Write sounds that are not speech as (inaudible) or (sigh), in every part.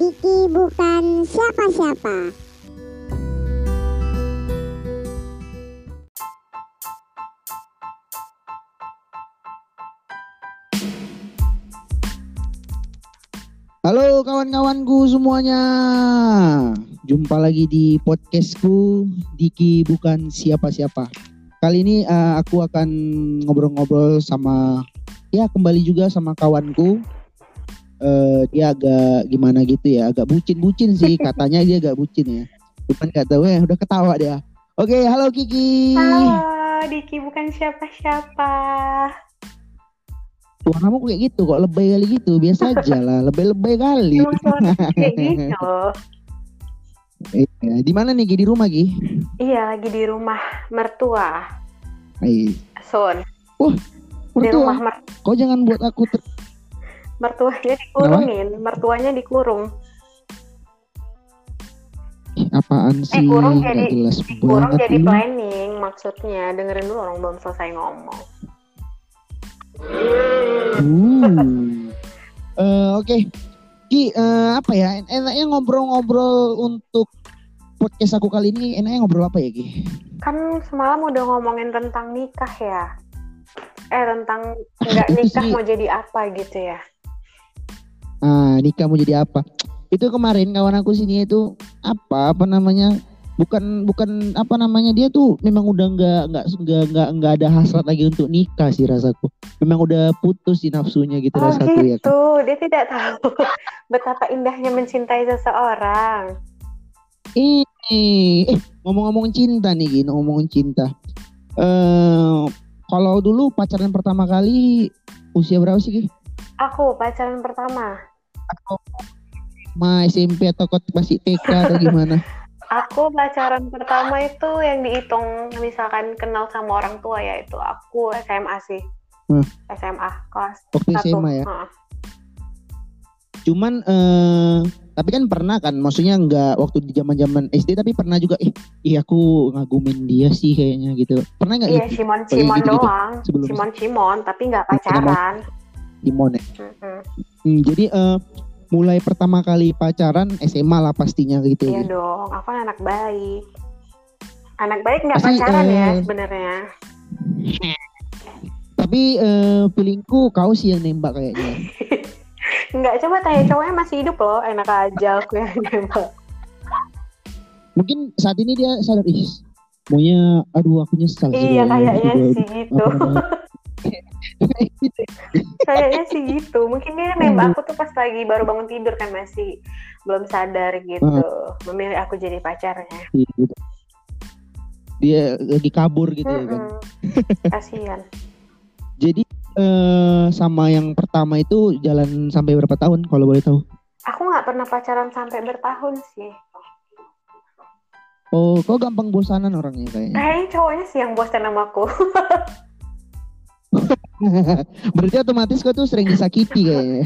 Diki bukan siapa-siapa. Halo kawan-kawanku semuanya. Jumpa lagi di podcastku Diki bukan siapa-siapa. Kali ini uh, aku akan ngobrol-ngobrol sama ya kembali juga sama kawanku. Uh, dia agak gimana gitu ya, agak bucin-bucin sih (laughs) katanya dia agak bucin ya. Cuman gak tahu ya, udah ketawa dia. Oke, halo Kiki. Halo, Diki bukan siapa-siapa. Suaramu kayak gitu kok lebay kali gitu biasa (laughs) aja lah lebay-lebay kali kayak (laughs) gitu. Iya, di mana nih Gi? di rumah Gi? Iya, lagi di rumah mertua. Ay, Son, Wah, di rumah mertua. mer- Kau jangan buat aku ter... mertuanya dikurungin, mertuanya dikurung. Apaan sih? kurung Nggak jadi- jelas banget jadi lu. planning maksudnya. Dengerin dulu orang belum selesai ngomong. Uh. Eh, Oke, Ki, eh, apa ya? Enaknya ngobrol-ngobrol untuk podcast aku kali ini. Enaknya ngobrol apa ya Ki? Kan semalam udah ngomongin tentang nikah ya. Eh tentang (laughs) nggak nikah sih. mau jadi apa gitu ya. Ah, nikah mau jadi apa? Itu kemarin kawan aku sini itu apa? Apa namanya? Bukan bukan apa namanya dia tuh memang udah nggak nggak nggak nggak ada hasrat lagi untuk nikah sih rasaku. Memang udah putus di nafsunya gitu Oh rasaku ya. kan. gitu, dia tidak tahu (laughs) betapa indahnya mencintai seseorang. Eh, eh ngomong-ngomong cinta nih gini, ngomongin cinta. Eh kalau dulu pacaran pertama kali usia berapa sih? Ki? Aku pacaran pertama. Ma SMP atau kau masih TK atau gimana? Aku pacaran pertama itu yang dihitung misalkan kenal sama orang tua ya itu aku SMA sih. Hmm. SMA kelas Waktu 1. SMA ya. Cuman eh tapi kan pernah kan, maksudnya nggak waktu di zaman-zaman SD tapi pernah juga eh iya aku ngagumin dia sih kayaknya gitu. Pernah nggak Iya, gitu? Simon Kayak Simon gitu-gitu doang. sebelum- Simon Simon tapi nggak Simon. pacaran. Dimon ya? Mm-mm. Hmm, jadi eh mulai pertama kali pacaran SMA lah pastinya gitu. Iya dong, aku kan anak baik. Anak baik nggak pacaran ya eh, sebenarnya. Tapi eh feelingku kau sih yang nembak kayaknya. (laughs) Nggak coba tanya cowoknya masih hidup loh, enak aja aku yang nembak. Mungkin saat ini dia sadar ih maunya aduh aku nyesal sih Iya kayaknya kayaknya sudah- sih gitu. (laughs) (laughs) kayaknya sih gitu. Mungkin dia nembak aku tuh pas lagi baru bangun tidur kan masih belum sadar gitu. Memilih aku jadi pacarnya. Iya, gitu. Dia lagi kabur gitu ya kan. Mm-mm. Kasian. (laughs) Jadi eh sama yang pertama itu jalan sampai berapa tahun kalau boleh tahu? Aku nggak pernah pacaran sampai bertahun sih. Oh, kau gampang bosanan orangnya kayaknya. Kayaknya cowoknya sih yang bosan sama aku. (laughs) (laughs) Berarti otomatis kau tuh sering disakiti kayaknya.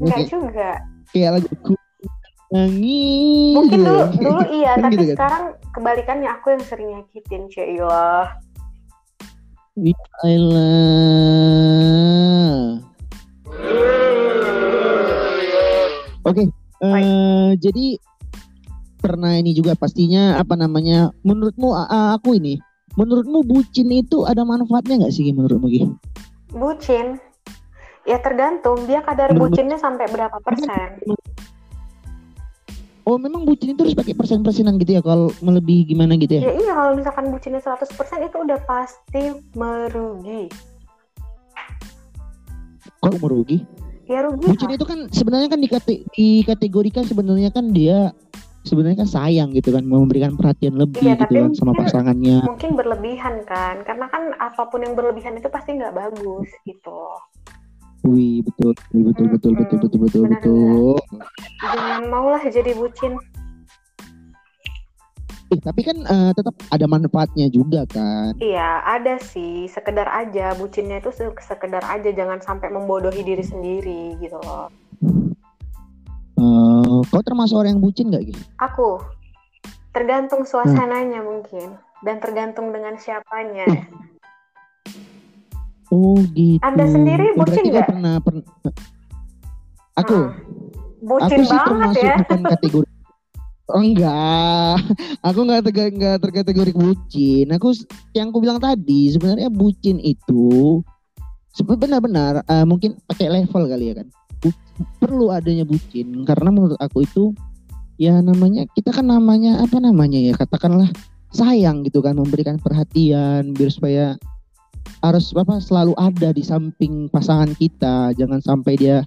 Enggak juga. Kayak lagu nangis. Mungkin gitu dulu, ya. dulu iya, Kan tapi gitu kan? sekarang kebalikannya aku yang sering nyakitin, Ceyla. Ayla. Oke, eh, jadi pernah ini juga pastinya apa namanya? Menurutmu a- aku ini, menurutmu bucin itu ada manfaatnya nggak sih menurutmu Gi? Bucin. Ya tergantung, dia kadar Menurut- bucinnya sampai berapa persen. Oh memang bucin itu harus pakai persen-persenan gitu ya kalau melebihi gimana gitu ya? Ya iya, kalau misalkan bucinnya 100% itu udah pasti merugi. Kok merugi? Ya rugi Bucin lah. itu kan sebenarnya kan dikate- dikategorikan sebenarnya kan dia sebenarnya kan sayang gitu kan memberikan perhatian lebih Iya, gitu kan sama mungkin- pasangannya. Mungkin berlebihan kan, karena kan apa pun yang berlebihan itu pasti nggak bagus gitu. Wih betul betul betul betul betul betul betul Benar, betul. Jangan maulah jadi bucin. Eh, tapi kan eh, tetap ada manfaatnya juga kan. Iya, ada sih, sekedar aja bucinnya itu se- sekedar aja, jangan sampai membodohi diri sendiri gitu loh. Eh, kau termasuk orang yang bucin gak gitu? Aku tergantung suasananya mungkin dan tergantung dengan siapanya. Oh gitu. Anda sendiri Oh, bucin kau nggak? pernah pernah. Aku Heeh. Bucin aku sih banget termasuk ya. bukan kategori Oh, enggak, aku enggak tega, enggak terkategori bucin. Aku yang aku bilang tadi sebenarnya bucin itu sebenarnya benar-benar eh, mungkin pakai level kali ya kan. Bu- perlu adanya bucin. Karena menurut aku itu ya namanya kita kan namanya apa namanya ya katakanlah sayang gitu kan memberikan perhatian biar supaya harus apa selalu ada di samping pasangan kita. Jangan sampai dia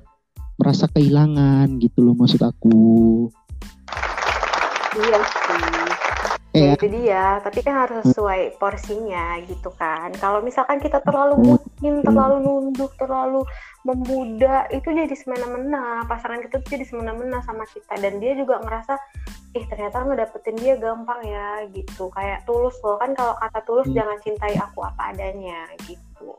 merasa kehilangan gitu loh maksud aku. Iya. Iya. Ya itu dia, tapi kan harus sesuai porsinya gitu kan. Kalau misalkan kita terlalu bucin, terlalu nunduk, terlalu memuda, itu jadi semena-mena. Pasangan kita tuh jadi semena-mena sama kita dan dia juga ngerasa ih ternyata ngedapetin dia gampang ya gitu. Kayak tulus loh kan kalau kata tulus Hmm. jangan cintai aku apa adanya gitu.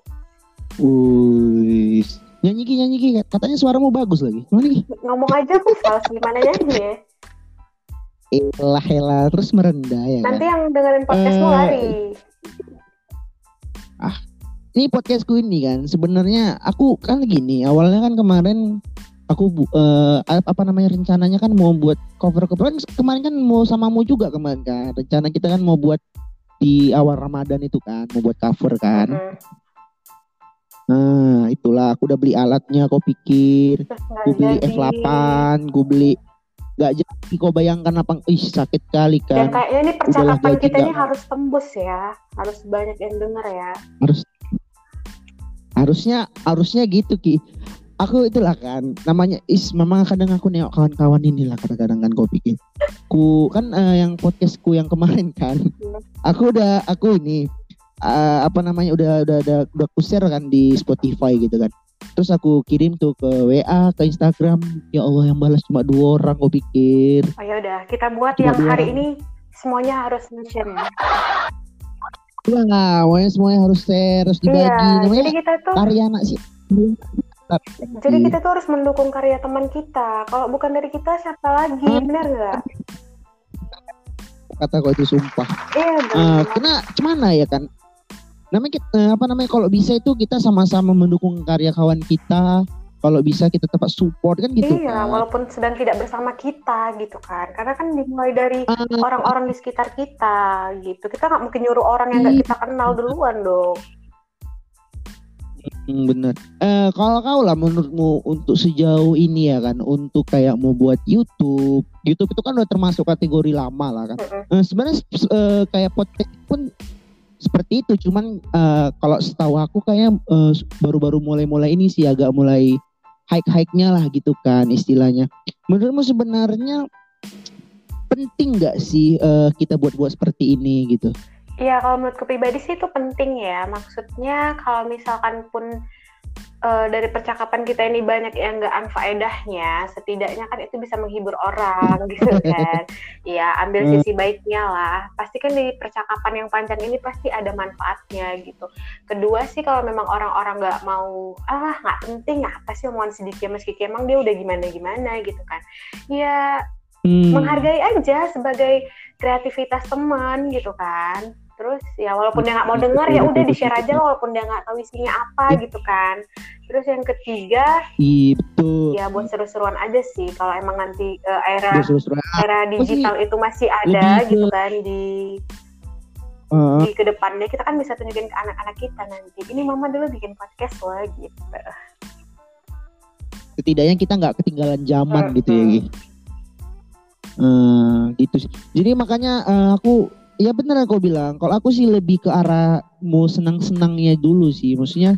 Wih, nyanyi ki nyanyi ki katanya suaramu bagus lagi. Mana? Ngomong aja fals gimana nyanyi ya. Elah elah terus merendah ya Nanti kan. yang dengerin podcastmu Eh, lari. Ini podcastku ini kan sebenarnya aku kan gini awalnya kan kemarin aku bu- eh, apa namanya rencananya kan mau buat cover cover kan kemarin kan mau samamu juga kemarin kan rencana kita kan mau buat di awal Ramadan itu kan mau buat cover kan. Mm-mm. Nah itulah aku udah beli alatnya kau pikir gue beli jadi. F8 gue beli nggak jadi kau bayangkan apa ih sakit kali Dan kan. kayaknya ini percakapan kita ini harus tembus ya, harus banyak yang denger ya. harus harusnya harusnya gitu ki. Aku itulah kan namanya is memang kadang aku nengok kawan-kawan inilah kadang-kadang kan kau pikir. Ku kan eh, yang podcastku yang kemarin kan. Aku udah aku ini eh, apa namanya udah udah udah udah share kan di Spotify gitu kan terus aku kirim tuh ke WA ke Instagram ya Allah yang balas cuma dua orang kau pikir Oh ya udah, kita buat Cuma yang hari orang. ini semuanya harus nge-share ya. Iya, pokoknya semuanya harus share, harus dibagi. Iya, Namanya jadi kita tuh karya anak sih. jadi kita tuh harus mendukung karya teman kita. Kalau bukan dari kita siapa lagi? Hmm. Benar nggak? kata kau itu sumpah. Iya, Eh, benar. karena gimana ya kan? Namanya kita, eh, apa namanya kalau bisa itu kita sama-sama mendukung karya kawan kita. Kalau bisa kita tetap support kan gitu iya, kan. walaupun sedang tidak bersama kita gitu kan. Karena kan dimulai dari Ah, orang-orang di sekitar kita gitu. Kita nggak mungkin nyuruh orang yang nggak Iya. kita kenal duluan dong. Hmm, bener. Eh kalau kau lah menurutmu untuk sejauh ini ya kan, untuk kayak mau buat YouTube, YouTube itu kan udah termasuk kategori lama lah kan. Mm-mm. Eh, sebenarnya eh, kayak podcast pun seperti itu, cuman eh, kalau setahu aku kayak eh, baru-baru mulai-mulai ini sih agak mulai hike-hike-nya lah gitu kan istilahnya. Menurutmu sebenarnya penting nggak sih eh, kita buat-buat seperti ini gitu? Iya, kalau menurutku pribadi sih itu penting ya. Maksudnya kalau misalkan pun eh, dari percakapan kita ini banyak yang nggak anfaedahnya, setidaknya kan itu bisa menghibur orang (laughs) gitu kan. Iya, ambil Hmm. sisi baiknya lah. Pasti kan di percakapan yang panjang ini pasti ada manfaatnya gitu. Kedua sih kalau memang orang-orang nggak mau, ah nggak penting apa sih omongan si Diki sama si Kiki, emang dia udah gimana-gimana gitu kan. Ya Hmm. menghargai aja sebagai kreativitas teman gitu kan terus ya walaupun dia nggak mau dengar ya udah di share aja walaupun dia nggak tahu isinya apa gitu kan. Terus yang ketiga betul. ya buat seru-seruan aja sih. Kalau emang nanti eh, era era digital itu masih ada gitu kan di Eh, di ke depannya kita kan bisa tunjukin ke anak-anak kita nanti. Ini mama dulu bikin podcast loh gitu. Setidaknya kita nggak ketinggalan zaman Hmm, gitu ya. Gi. Eh, gitu sih. Jadi makanya eh, aku ya bener aku bilang. Kalau aku sih lebih ke arah mau senang-senangnya dulu sih. Maksudnya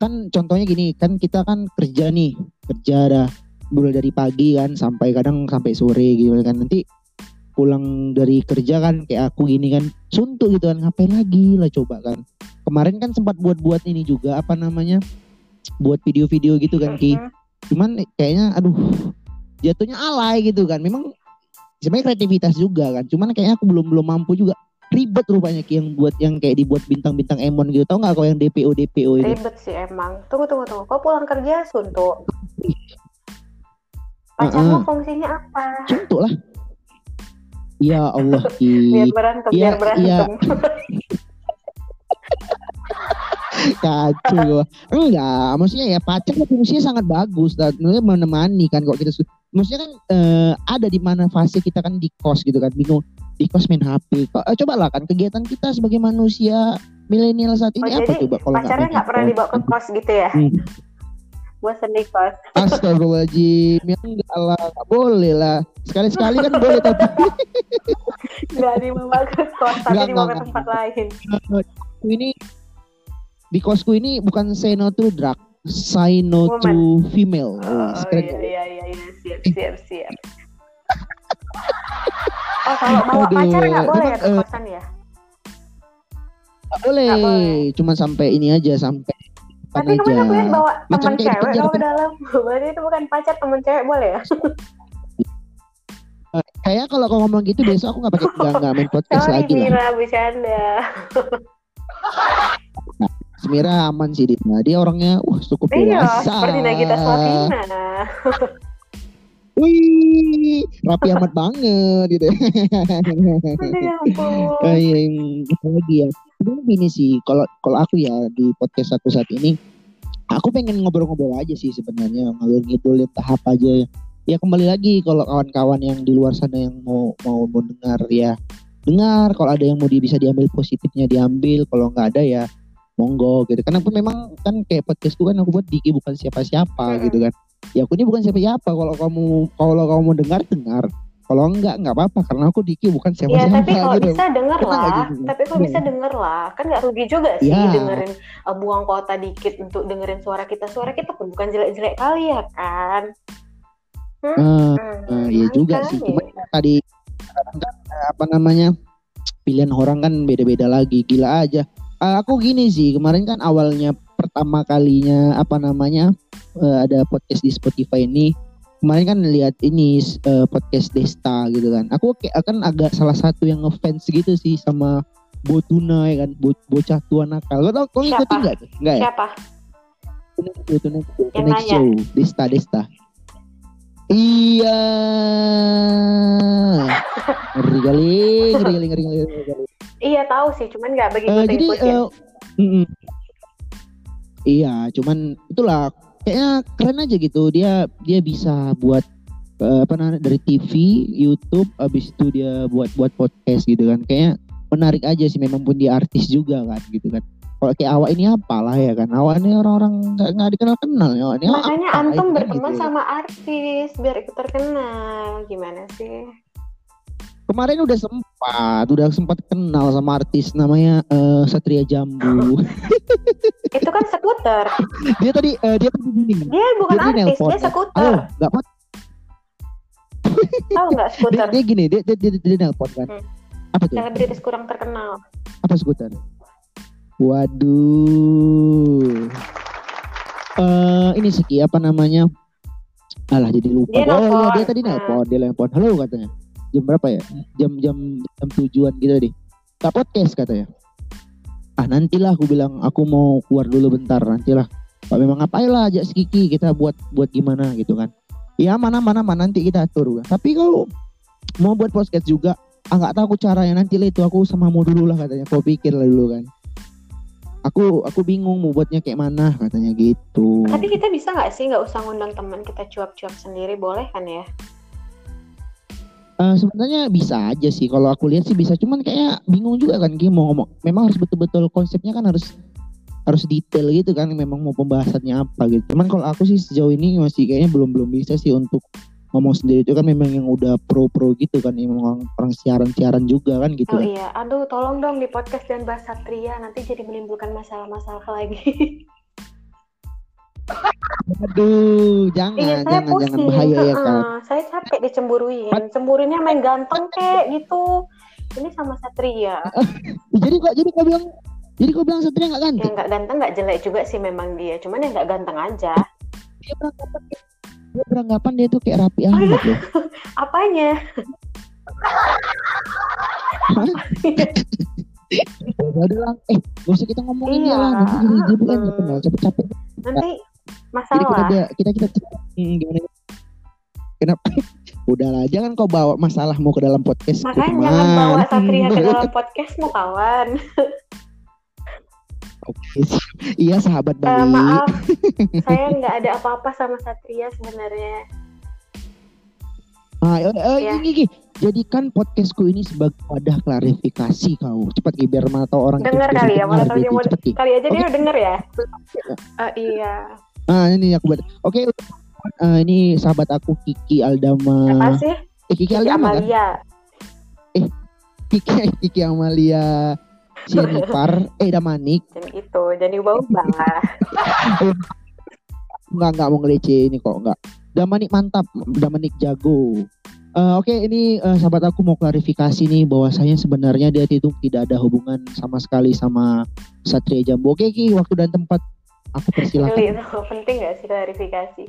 kan contohnya gini kan kita kan kerja nih kerja dah mulai dari pagi kan sampai kadang sampai sore gitu kan. Nanti pulang dari kerja kan kayak aku gini kan suntuk gitu kan ngapain lagi lah coba kan. Kemarin kan sempat buat-buat ini juga apa namanya buat video-video gitu kan Ki. Mhm. cuman kayaknya aduh jatuhnya alay gitu kan. Memang sebenarnya kreativitas juga kan cuman kayaknya aku belum belum mampu juga. Ribet rupanya yang buat yang kayak dibuat bintang-bintang Emon gitu. Tau nggak kau yang DPO DPO itu? Ribet sih emang. Tunggu tunggu tunggu. Kok pulang kerja suntuk? Pacarmu Uh-uh. fungsinya apa? Suntuk lah. Ya Allah biar (laughs) Ki berantem Iya, biar berantem. kacau. Gua. enggak maksudnya ya pacar fungsinya sangat bagus dan menemani kan kok kita maksudnya kan eh, ada di mana fase kita kan di kos gitu kan bingung di kos main HP. Kok eh, coba lah kan kegiatan kita sebagai manusia milenial saat Oh, ini apa jadi coba kalau pacarnya nggak pernah dibawa ke kos gitu ya? Hmm. Bosan di kos. Astagfirullahaladzim ya enggak lah nggak boleh lah sekali-sekali kan boleh tapi (laughs) Nggak dibawa ke kos, tapi Nggak, dibawa ke tempat lain. ini di kosku ini bukan say no to drug say no Woman. to female Oh, keren iya, iya, iya, iya, siap, siap, siap. Oh, kalau bawa Aduh, pacar nggak boleh ya ke emang, eh, kosan ya? Nggak boleh. Nggak boleh. cuma sampai ini aja sampai Tapi kamu aja nggak boleh bawa teman cewek kalau ke dalam. (laughs) Berarti itu bukan pacar, teman cewek boleh ya? (laughs) Eh, kayak kalau kau ngomong gitu besok aku nggak pakai nggak nggak main (laughs) podcast Sorry, lagi lah Mira, bercanda. Semira aman sih dia dia orangnya wah cukup Iya, dewasa seperti Nagita Slavina. Wih rapi amat banget gitu. Aduh, ya ampun. Eh, iya, lagi ya. Gini sih kalau kalau aku ya di podcast aku saat ini aku pengen ngobrol-ngobrol aja sih sebenarnya ngalur ngidul tahap aja. Ya ya kembali lagi kalau kawan-kawan yang di luar sana yang mau mau mau dengar ya dengar. Kalau ada yang mau di, bisa diambil positifnya diambil. Kalau nggak ada ya monggo gitu. Karena pun memang kan kayak podcastku kan aku buat Diki bukan siapa-siapa gitu kan ya aku ini bukan siapa-siapa kalau kamu kalau kamu dengar dengar kalau enggak enggak apa-apa karena aku Diki bukan Ya siapa-siapa tapi kalau gitu bisa denger nggak lah, gitu? tapi kalau bisa Iya. denger lah, kan nggak rugi juga sih Iya. dengerin uh, buang kuota dikit untuk dengerin suara kita. Suara kita pun bukan jelek-jelek kali ya kan? Hmm, eh, iya juga sih makanya. cuma tadi kan, eh, apa namanya pilihan orang kan beda-beda lagi gila aja Eh, aku gini sih kemarin kan awalnya pertama kalinya apa namanya eh, ada podcast di Spotify ini kemarin kan lihat ini eh, podcast Desta gitu kan aku kayak akan agak salah satu yang ngefans gitu sih sama Botuna ya kan Bo- bocah tua nakal kau tau kau ngikutin nggak tuh nggak ya Siapa? Botuna Botuna. Show Desta Desta Iya. Ngeri kali, ngeri kali, ngeri kali. Iya tahu sih, cuman nggak begitu Eh, jadi ikutin. eh, mm-mm. iya, cuman itulah kayaknya keren aja gitu. Dia dia bisa buat eh, apa namanya dari TV, YouTube, abis itu dia buat buat podcast gitu kan. Kayaknya menarik aja sih. Memang pun dia artis juga kan gitu kan. Kalau kayak awak ini apalah ya kan. Awak ini orang-orang nggak nggak dikenal kenal ya. Makanya apa, antum berteman gitu. sama artis biar ikut terkenal. Gimana sih? Kemarin udah sempat, udah sempat kenal sama artis namanya eh, Satria Jambu. (laughs) Itu kan skuter. dia tadi eh, dia tadi gini. Dia bukan Dia artis, nelpon, dia skuter. Halo, nggak apa Tahu nggak (laughs) dia, skuter? dia gini, dia dia, dia, dia nelpon kan. Hmm. Apa tuh? Selebritis kurang terkenal. Apa skuter? Waduh. Eh ini sih apa namanya? Alah jadi lupa. Dia oh iya dia tadi Hmm. nelpon, dia nelpon. Halo katanya. Jam berapa ya? Jam jam jam tujuan gitu deh. Tak podcast katanya. Ah nantilah aku bilang aku mau keluar dulu bentar nantilah. Pak memang ngapain lah ajak si kita buat buat gimana gitu kan. Ya mana mana mana nanti kita atur. Tapi kalau mau buat podcast juga ah nggak tahu aku caranya nanti lah itu aku sama mau dulu lah katanya kau pikir lah dulu kan aku aku bingung mau buatnya kayak mana katanya gitu Tapi kita bisa nggak sih nggak usah ngundang teman kita cuap-cuap sendiri boleh kan ya? Eh, sebenarnya bisa aja sih. Kalau aku lihat sih bisa. Cuman kayak bingung juga kan Ki mau ngomong. Memang harus betul-betul konsepnya kan harus harus detail gitu kan memang mau pembahasannya apa gitu. Cuman kalau aku sih sejauh ini masih kayaknya belum belum bisa sih untuk ngomong sendiri. Itu kan memang yang udah pro pro gitu kan yang orang, orang siaran siaran juga kan gitu Oh kan. iya, aduh tolong dong di podcast dan bahas Satria. Nanti jadi menimbulkan masalah-masalah lagi. (laughs) aduh jangan iya, saya jangan pusing. jangan bahaya ya kan Heeh, Saya capek dicemburuin. Cemburuinnya main ganteng kek gitu. Ini sama Satria. jadi kok jadi kau bilang jadi kau bilang Satria nggak Ya ganteng nggak ganteng nggak jelek juga sih memang dia. Cuman ya nggak ganteng aja. dia beranggapan dia beranggapan dia tuh kayak rapi Oh, iya? loh Apanya? udah lah eh gak usah kita ngomongin Iya. dia lah nanti jadi jadi kan Hmm. capek-capek Nanti jadi kita masalah. dia kita kita hmm, gimana kenapa (laughs) udahlah jangan kau bawa masalahmu ke dalam podcast Makanya jangan bawa (laughs) Satria ke dalam podcastmu kawan. (laughs) Oke, siap. iya sahabat Eh, baik maaf, saya nggak ada apa-apa sama Satria sebenarnya. Ah, eh, eh, Ya. Gigi, jadikan podcastku ini sebagai wadah klarifikasi kau. Cepat Gigi, biar mana tahu orang Dengar kali ya, mana tahu dia mau kali aja dia Oke. udah denger ya. Eh, iya. Ah, ini aku buat. Oke, eh, ini sahabat aku Kiki Aldama. Siapa sih? Eh, Kiki Kiki Aldama kan? Amalia. Kiki, (laughs) Kiki Amalia Sianipar, eh Damanik. Dan itu, jadi ubah-ubah. (laughs) Enggak, enggak mau ngelece ini kok, enggak. Damanik mantap, Damanik jago. Eh, Oke, ini eh, sahabat aku mau klarifikasi nih bahwasanya sebenarnya dia itu tidak ada hubungan sama sekali sama Satria Jambu. Oke, Ki, waktu dan tempat aku persilakan. itu penting gak sih klarifikasi?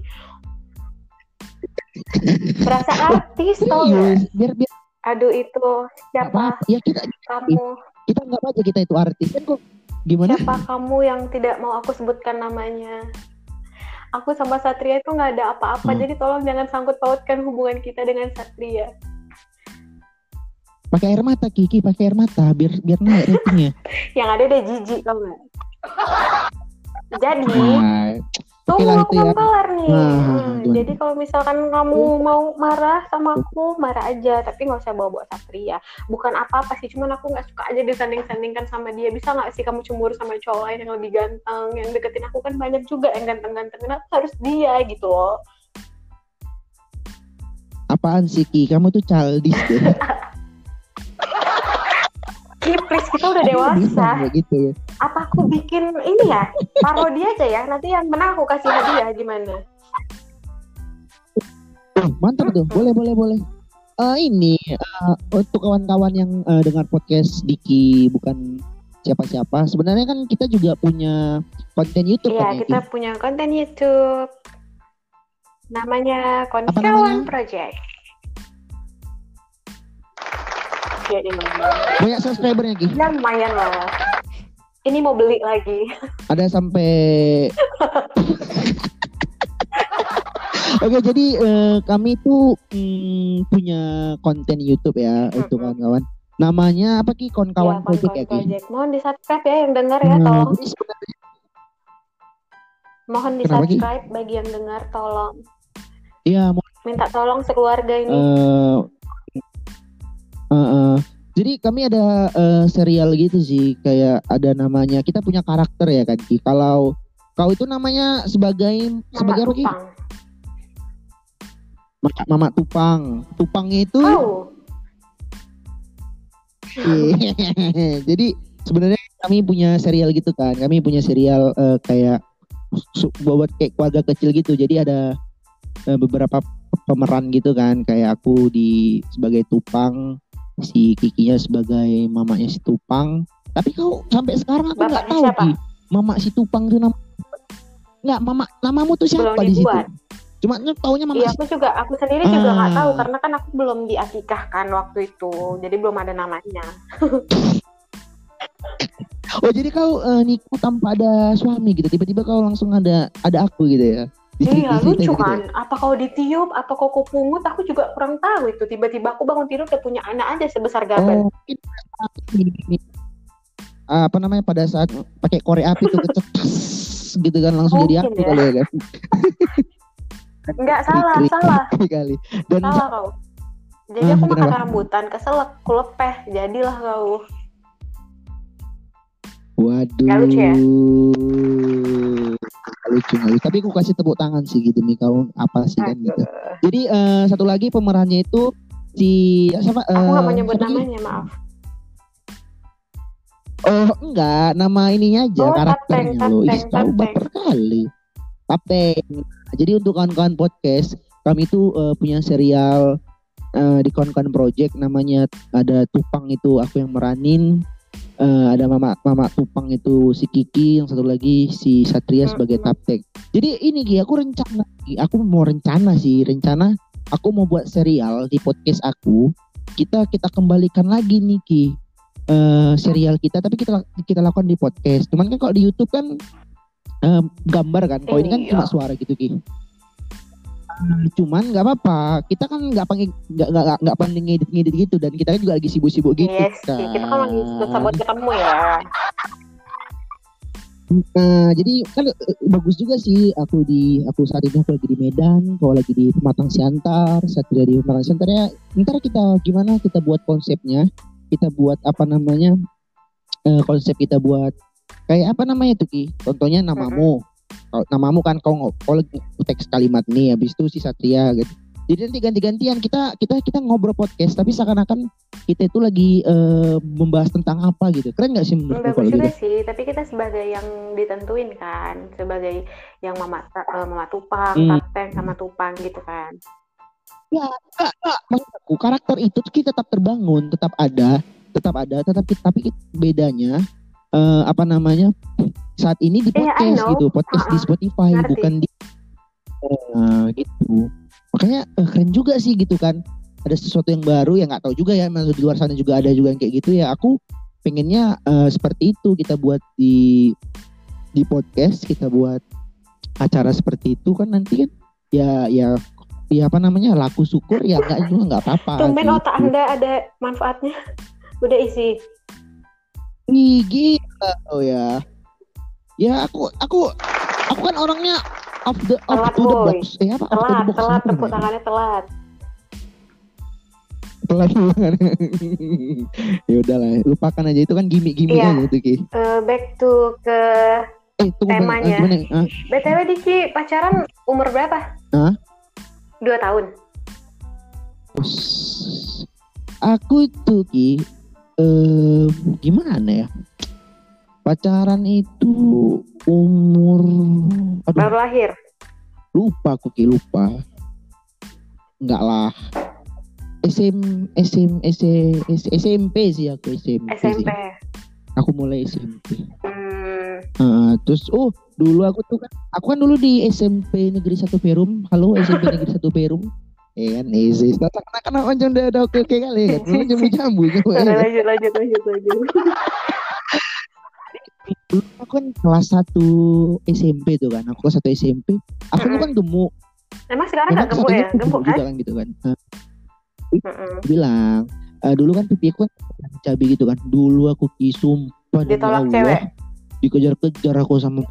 Berasa artis tau gak? Biar biar Aduh itu siapa apa-apa. Ya kita kamu? kita nggak aja kita itu artis kan kok gimana? Siapa kamu yang tidak mau aku sebutkan namanya? Aku sama Satria itu nggak ada apa-apa, Hmm. jadi tolong jangan sangkut pautkan hubungan kita dengan Satria. Pakai air mata Kiki, pakai air mata biar biar naik ratingnya. (laughs) Yang ada deh jijik tau gak? Jadi, Nah, tunggu aku ya. belum kelar nih. Nah, Hmm, gimana? jadi kalau misalkan kamu mau marah sama aku, marah aja, tapi nggak usah bawa-bawa Satria. Bukan apa-apa sih, cuman aku nggak suka aja disanding-sandingkan sama dia. Bisa nggak sih kamu cemburu sama cowok lain yang lebih ganteng, yang deketin aku kan banyak juga yang ganteng-ganteng. Kenapa harus dia gitu loh? apaan sih Ki? Kamu tuh childish deh. (laughs) Ki, please kita udah dewasa. gitu ya. Apa aku bikin ini ya? Parodi aja ya. Nanti yang menang aku kasih hadiah gimana? Oh, mantap tuh. Boleh, boleh, boleh. Eh ini eh, untuk kawan-kawan yang eh, dengar podcast Diki bukan siapa-siapa. Sebenarnya kan kita juga punya konten YouTube Iya, kan ya, kita Ki? punya konten YouTube. Namanya namanya? Konkawan Project. Jadi Banyak subscribernya Ki. ya lumayan lah. Ini mau beli lagi. Ada sampai Oke, jadi eh, kami tuh mm, punya konten YouTube ya untuk Mm-mm. kawan-kawan. Namanya apa Ki? Kawan-kawan ya, Project Konkawan ya Ki? Project. Mohon di subscribe ya yang dengar ya, Nah, tolong. sebenarnya Mohon di Kenapa, Ki? subscribe bagi yang dengar, tolong. Iya, Minta tolong sekeluarga ini. eh eh, eh. jadi kami ada eh, serial gitu sih, kayak ada namanya. Kita punya karakter ya kan Ki. Kalau kau itu namanya sebagai Mama sebagai? Tupang. Mama, Mama Tupang. Tupangnya itu Oh, (laughs) Jadi sebenarnya kami punya serial gitu kan. Kami punya serial eh, kayak buat kayak keluarga kecil gitu. Jadi ada eh, beberapa pemeran gitu kan. Kayak aku di sebagai Tupang, si Kikinya sebagai mamanya si Tupang. Tapi kau sampai sekarang aku nggak tahu siapa? Ki. Mama si Tupang itu nama Nggak, mama namamu tuh siapa Belum di situ? Cuma taunya mama Iya, si aku juga, aku sendiri juga nggak Ah. tahu karena kan aku belum diakikahkan waktu itu, jadi belum ada namanya. (laughs) Oh jadi kau eh, nikah tanpa ada suami gitu. Tiba-tiba kau langsung ada ada aku gitu ya. Iya, (laughs) lucu gitu kan? Apa kau ditiup, apa kau kau pungut, aku juga kurang tahu itu. Tiba-tiba aku bangun tidur udah punya anak aja sebesar gaban. Oh, ah, apa namanya pada saat pakai korek api tuh kecetas gitu kan langsung jadi Mungkin aku ya. kali ya kan. (laughs) Enggak salah, salah, kali. Dan salah kau. Jadi Ah, aku makan rambutan, keselak, kulepeh, jadilah kau. Waduh. Nggak lucu ya? Lucu, nggak lucu. Tapi aku kasih tepuk tangan sih gitu nih kau apa sih kan gitu. Jadi eh, satu lagi pemerannya itu si siapa? Aku nggak mau eh, nyebut namanya, maaf. Oh enggak, nama ininya aja Oh, karakternya Tapeng, loh. Ih, Tapeng, tahu Tapeng. baper kali. Tapeng. Nah, Jadi untuk kawan-kawan podcast, kami tuh eh, punya serial eh, di kawan-kawan project namanya ada Tupang itu aku yang meranin. Eh, ada Mama Mama Tupang itu si Kiki, yang satu lagi si Satria sebagai. Tapeng. Jadi ini Gi, aku rencana, aku mau rencana sih, rencana aku mau buat serial di podcast aku. Kita kita kembalikan lagi nih Ki eh, serial kita tapi kita kita lakukan di podcast. Cuman kan kalau di YouTube kan eh, gambar kan. Kalau ini kan Iya. cuma suara gitu Ki. Eh, Cuman nggak apa-apa. Kita kan nggak pakai nggak nggak nggak- pandai ngedit ngedit gitu dan kita kan juga lagi sibuk-sibuk gitu Yes, kan. kita kan lagi susah buat ketemu ya. Nah, jadi kan eh, bagus juga sih aku di aku saat ini aku lagi di Medan, kau lagi di Pematang Siantar, Satria di Pematang Siantar ya. Ntar kita gimana kita buat konsepnya, kita buat apa namanya eh, konsep kita buat kayak apa namanya tuh Ki? Contohnya namamu. Kalau namamu kan kau ngo- kau lagi teks kalimat nih, habis itu si Satria gitu. Jadi nanti ganti-gantian kita kita kita ngobrol podcast, tapi seakan-akan kita itu lagi eh, membahas tentang apa gitu. Keren nggak sih menurutku Bagus juga gitu? sih, tapi kita sebagai yang ditentuin kan, sebagai yang mama eh, mama tupang, Hmm. kapten sama tupang gitu kan. Enggak, enggak. Maksud aku karakter itu kita tetap terbangun, tetap ada, tetap ada, tetap tapi bedanya eh, apa namanya? Saat ini di Iya, podcast know. gitu, podcast di Uh-uh. Spotify Ngerti. bukan di eh, gitu. Makanya eh, keren juga sih gitu kan. Ada sesuatu yang baru yang nggak tahu juga ya, maksud di luar sana juga ada juga yang kayak gitu ya. Aku pengennya eh, seperti itu kita buat di di podcast, kita buat acara seperti itu kan nanti kan ya ya ya apa namanya laku syukur ya enggak juga nggak apa-apa Tumben gitu. otak anda ada manfaatnya. (laughs) Udah isi. Ih, gila oh ya ya aku aku aku kan orangnya off the off Telat, to the boy. box eh apa Telat, box telat, apa tepuk namanya? tangannya telat. telat (laughs) banget ya udahlah lupakan aja itu kan gimmick-gimmick Iya. aja itu ki Eh, back to ke eh tunggu Temanya. ah, gimana ah, BTW Diki pacaran umur berapa? Hah? Dua tahun. us. aku itu ki eh gimana ya? Pacaran itu umur aduh. Baru lahir. lupa aku ki lupa. Enggak lah. SM SM SM SMP sih aku SMP, SMP. sih. aku mulai SMP Hmm, Ah, terus oh dulu aku tuh kan aku kan dulu di SMP Negeri 1 Perum. Halo SMP Negeri 1 Perum eh kan easy karena karena macam udah ada oke oke kali kan Dulu jambu eh. lanjut, lanjut, lanjut, lanjut. Dulu (laughs) aku kan kelas 1 SMP tuh kan aku kelas 1 SMP aku tuh kan gemuk Emang sekarang Emang nggak gemuk ya? satu Gemuk juga kan? kan gitu kan Nah, Mm-mm. aku bilang eh, dulu kan pipi aku kan cabi gitu kan dulu aku ki sumpah demi Ditolak Allah, cewek? dikejar-kejar aku sama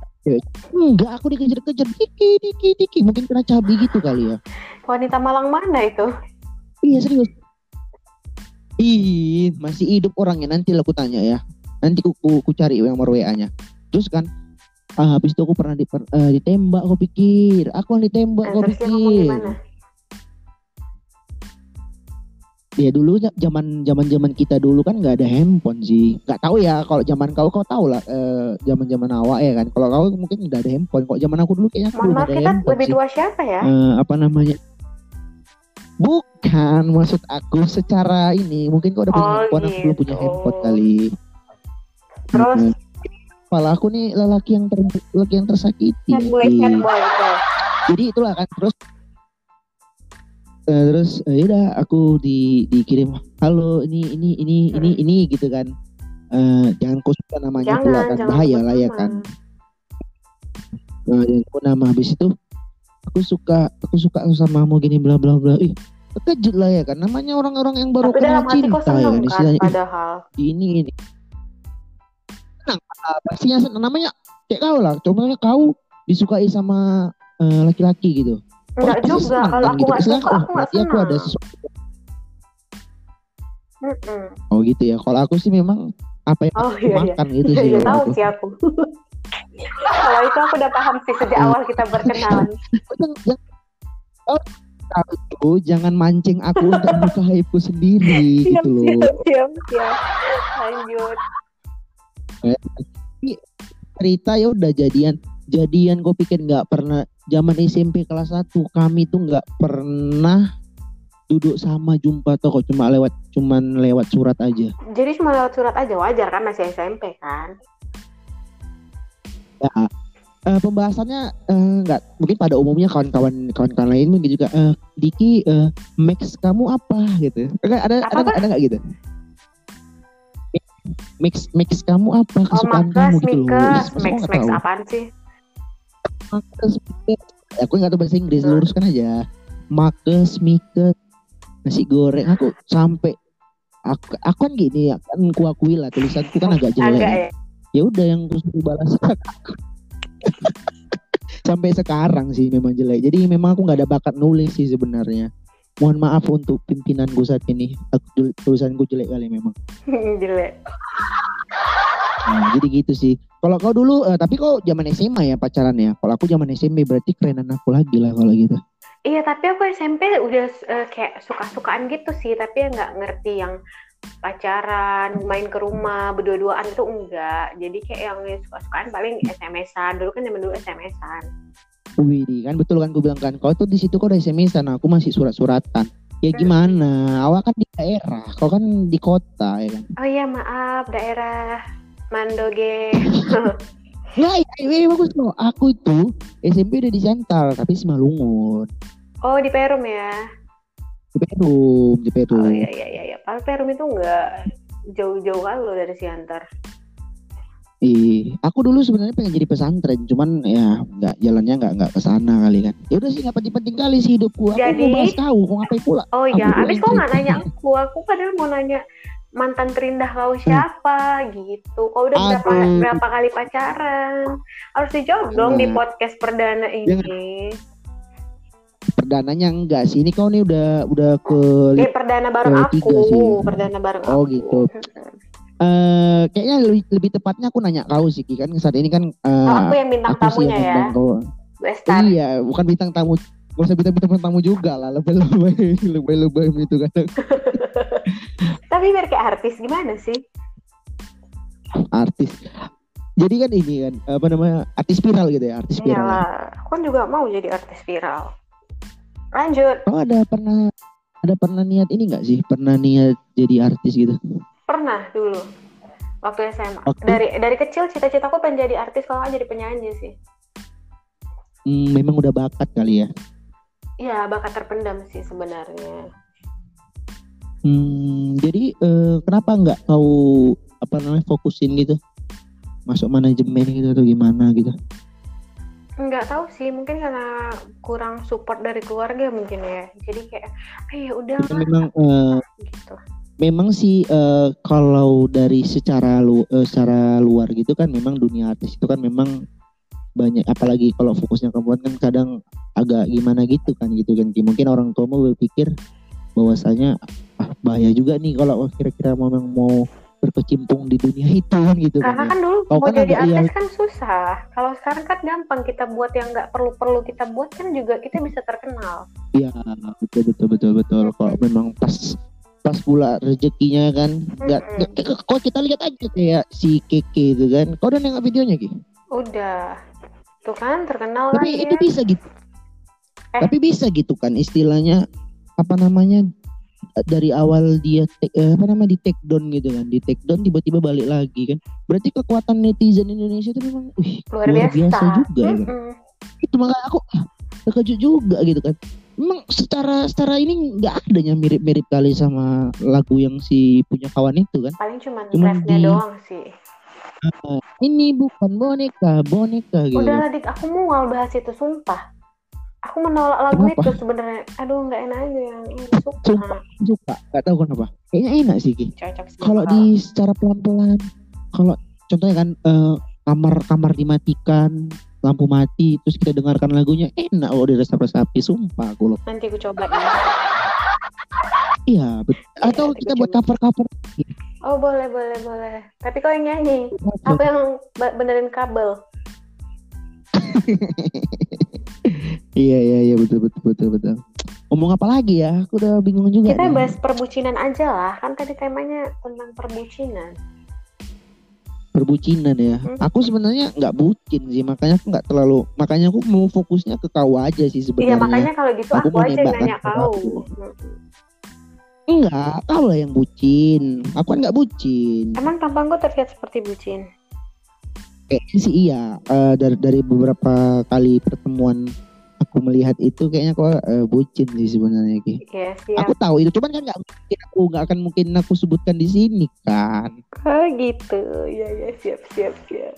enggak aku dikejar-kejar. Diki diki diki. Mungkin kena cabi gitu kali ya. Wanita Malang mana itu? iya serius. Ih masih hidup orangnya. Nanti aku tanya ya. Nanti ku, ku, ku cari yang nomor WA nya terus kan ah, habis itu aku pernah di, ditembak aku pikir. Aku yang ditembak Eh, aku pikir ya dulu za- zaman zaman zaman kita dulu kan nggak ada handphone sih nggak tahu ya kalau zaman kau kau tahu lah eh, zaman zaman awak ya kan kalau kau mungkin udah ada handphone kok zaman aku dulu kayaknya aku Mohon belum maaf ada kita handphone lebih sih tua siapa ya? Eh, apa namanya bukan maksud aku secara ini mungkin kau udah punya Oh, handphone aku belum punya gitu. handphone kali Terus Nah, Malah aku nih lelaki yang ter lelaki yang tersakiti boy, boy. tuh. jadi itulah kan terus eh, terus eh, yaudah aku di dikirim halo ini ini ini ini Hmm. ini gitu kan. Eh, jangan kau namanya pula Jangan, kan jangan bahaya lah ya kan. Jangan sebut nama habis itu aku suka aku suka samamu gini bla bla bla. Ih terkejut lah ya kan. Namanya orang-orang yang baru Tapi kenal cinta ya kan kan istilahnya. Padahal. ini ini. Senang ah, pastinya senang. Namanya kayak kau lah. Contohnya kau disukai sama laki-laki gitu Enggak pasti juga, senang kalau kan aku nggak Istilahnya, suka, oh, aku nggak berarti aku ada senang. sesuatu Mm-mm. oh gitu ya kalau aku sih memang apa yang Oh aku iya, iya. makan gitu Iya, sih iya, tahu aku. sih aku. (laughs) Kalau itu aku udah paham sih sejak Hmm. awal kita berkenalan. Oh, tahu tuh, jangan mancing aku untuk membuka aibku sendiri (laughs) Siap, gitu loh siap, siap, siap. Lanjut. cerita ya udah jadian jadian gue pikir nggak pernah zaman SMP kelas 1 kami tuh nggak pernah duduk sama jumpa toko cuma lewat cuman lewat surat aja. Jadi cuma lewat surat aja wajar kan masih SMP kan? ya eh, pembahasannya eh, nggak mungkin pada umumnya kawan-kawan kawan-kawan lain mungkin juga eh, Diki eh, Max kamu apa gitu. Ada ada Apa, ada ada nggak gitu? Max Max kamu apa? Oh, kesukaan Makes, kamu gitu loh. Max, nggak Max apaan sih? Marcus Mikes aku nggak tahu bahasa Inggris Hmm. luruskan aja. Marcus Mikes nasi goreng aku sampai aku aku kan gini ya kan ku akui lah tulisanku kan agak jelek. Agak ya. ya. udah yang gue suruh balas (laughs) sampai sekarang sih memang jelek. Jadi memang aku nggak ada bakat nulis sih sebenarnya. Mohon maaf untuk pimpinan gue saat ini. Aku tulisan gue jelek kali memang. (laughs) Jelek nah, jadi gitu sih kalau kau dulu uh, tapi kau zaman SMA ya pacaran ya kalau aku zaman SMP berarti kerenan aku lagi lah kalau gitu iya tapi aku SMP udah uh, kayak suka-sukaan gitu sih tapi ya nggak ngerti yang pacaran, main ke rumah, berdua-duaan itu enggak. Jadi kayak yang suka-sukaan paling SMS-an. Dulu kan zaman dulu SMS-an. Wih, kan betul kan gue bilang kan, kau tuh di situ kau udah SMS-an, aku masih surat-suratan. Ya hmm. gimana? Awak kan di daerah, kau kan di kota ya kan. Oh iya maaf, daerah Mandoge. (laughs) Nggak, iya, iya, bagus loh. Aku itu SMP udah di Sental, tapi Simalungun. Oh di Perum ya? Di Perum, di Perum. Oh iya iya iya. Kalau Perum itu enggak jauh-jauh kali loh dari Siantar. Ih, aku dulu sebenarnya pengen jadi pesantren, cuman ya nggak jalannya nggak nggak ke sana kali kan. Ya udah sih nggak penting-penting kali sih hidupku. Aku jadi, mau bahas kau, mau ngapain pula? Oh iya, abis kau nggak nanya aku, aku padahal mau nanya mantan terindah kau siapa hmm. gitu. Kau udah berapa berapa kali pacaran? Harus dijawab dong di podcast perdana ini. Perdananya enggak sih ini kau nih udah udah ke eh, perdana bareng aku sih. perdana bareng oh aku. gitu uh, kayaknya lebih, lebih tepatnya aku nanya kau sih kan saat ini kan uh, oh, aku yang bintang aku tamunya ya kau. iya bukan bintang tamu Gak usah bintang bintang tamu juga lah lebih lebih lebih lebih itu kan (laughs) tapi biar kayak artis gimana sih artis jadi kan ini kan apa namanya artis viral gitu ya artis viral Iyalah, aku kan juga mau jadi artis viral Lanjut. Oh ada pernah ada pernah niat ini nggak sih? Pernah niat jadi artis gitu? Pernah dulu. Waktu SMA. Waktu? Dari dari kecil cita-citaku pengen jadi artis kalau nggak jadi penyanyi sih. Hmm, memang udah bakat kali ya? Iya, bakat terpendam sih sebenarnya. Hmm, jadi eh, kenapa nggak kau apa namanya fokusin gitu? Masuk manajemen gitu atau gimana gitu? nggak tahu sih mungkin karena kurang support dari keluarga mungkin ya jadi kayak ya udah memang uh, gitu memang sih uh, kalau dari secara lu uh, secara luar gitu kan memang dunia artis itu kan memang banyak apalagi kalau fokusnya perempuan kan kadang agak gimana gitu kan gitu kan mungkin orang tua mau berpikir bahwasanya ah, bahaya juga nih kalau kira-kira memang mau berkecimpung di dunia itu kan gitu karena kan, ya. kan dulu Kau mau kan jadi artis iya. kan susah kalau sekarang kan gampang kita buat yang nggak perlu perlu kita buat kan juga kita bisa terkenal iya betul betul betul betul hmm. kalau memang pas pas pula rezekinya kan nggak hmm. kok kita lihat aja kayak si Keke itu kan kau udah nengok videonya Ki udah tuh kan terkenal tapi itu bisa gitu eh. tapi bisa gitu kan istilahnya apa namanya dari awal dia take, eh, apa nama di take down gitu kan di take down tiba-tiba balik lagi kan. Berarti kekuatan netizen Indonesia itu memang wih, luar, luar biasa. biasa juga mm -hmm. kan itu makanya aku ah, terkejut juga gitu kan. Memang secara secara ini nggak adanya mirip-mirip kali sama lagu yang si punya kawan itu kan. Paling cuma refnya di... doang sih. Uh, ini bukan boneka boneka gitu. Udah dik aku mau bahas itu sumpah aku menolak lagu kenapa? itu sebenarnya. Aduh nggak enak aja yang suka. Suka suka nggak tahu kenapa. Kayaknya enak sih Ki. Kalau di secara pelan pelan kalau contohnya kan uh, kamar kamar dimatikan lampu mati terus kita dengarkan lagunya enak oh di resapi sumpah aku loh nanti aku coba. Ya iya ya, atau kita buat cover cover oh boleh boleh boleh. Tapi kau yang nyanyi. Aku yang benerin kabel (laughs) iya iya iya betul betul betul betul. Ngomong apa lagi ya? Aku udah bingung juga. Kita nih. bahas perbucinan aja lah. Kan tadi temanya tentang perbucinan. Perbucinan ya. Hmm. Aku sebenarnya nggak bucin sih, makanya aku nggak terlalu. Makanya aku mau fokusnya ke kau aja sih sebenarnya. Iya makanya kalau gitu aku, aku aja yang nanya kau. Enggak, kau lah yang bucin. Aku kan nggak bucin. Emang tampangku terlihat seperti bucin? Kayaknya sih iya. Uh, dari dari beberapa kali pertemuan aku melihat itu kayaknya kok uh, bucin sih sebenarnya Ki. Aku tahu itu, cuman kan nggak mungkin aku nggak akan mungkin aku sebutkan di sini kan. Oh gitu, ya ya siap siap siap.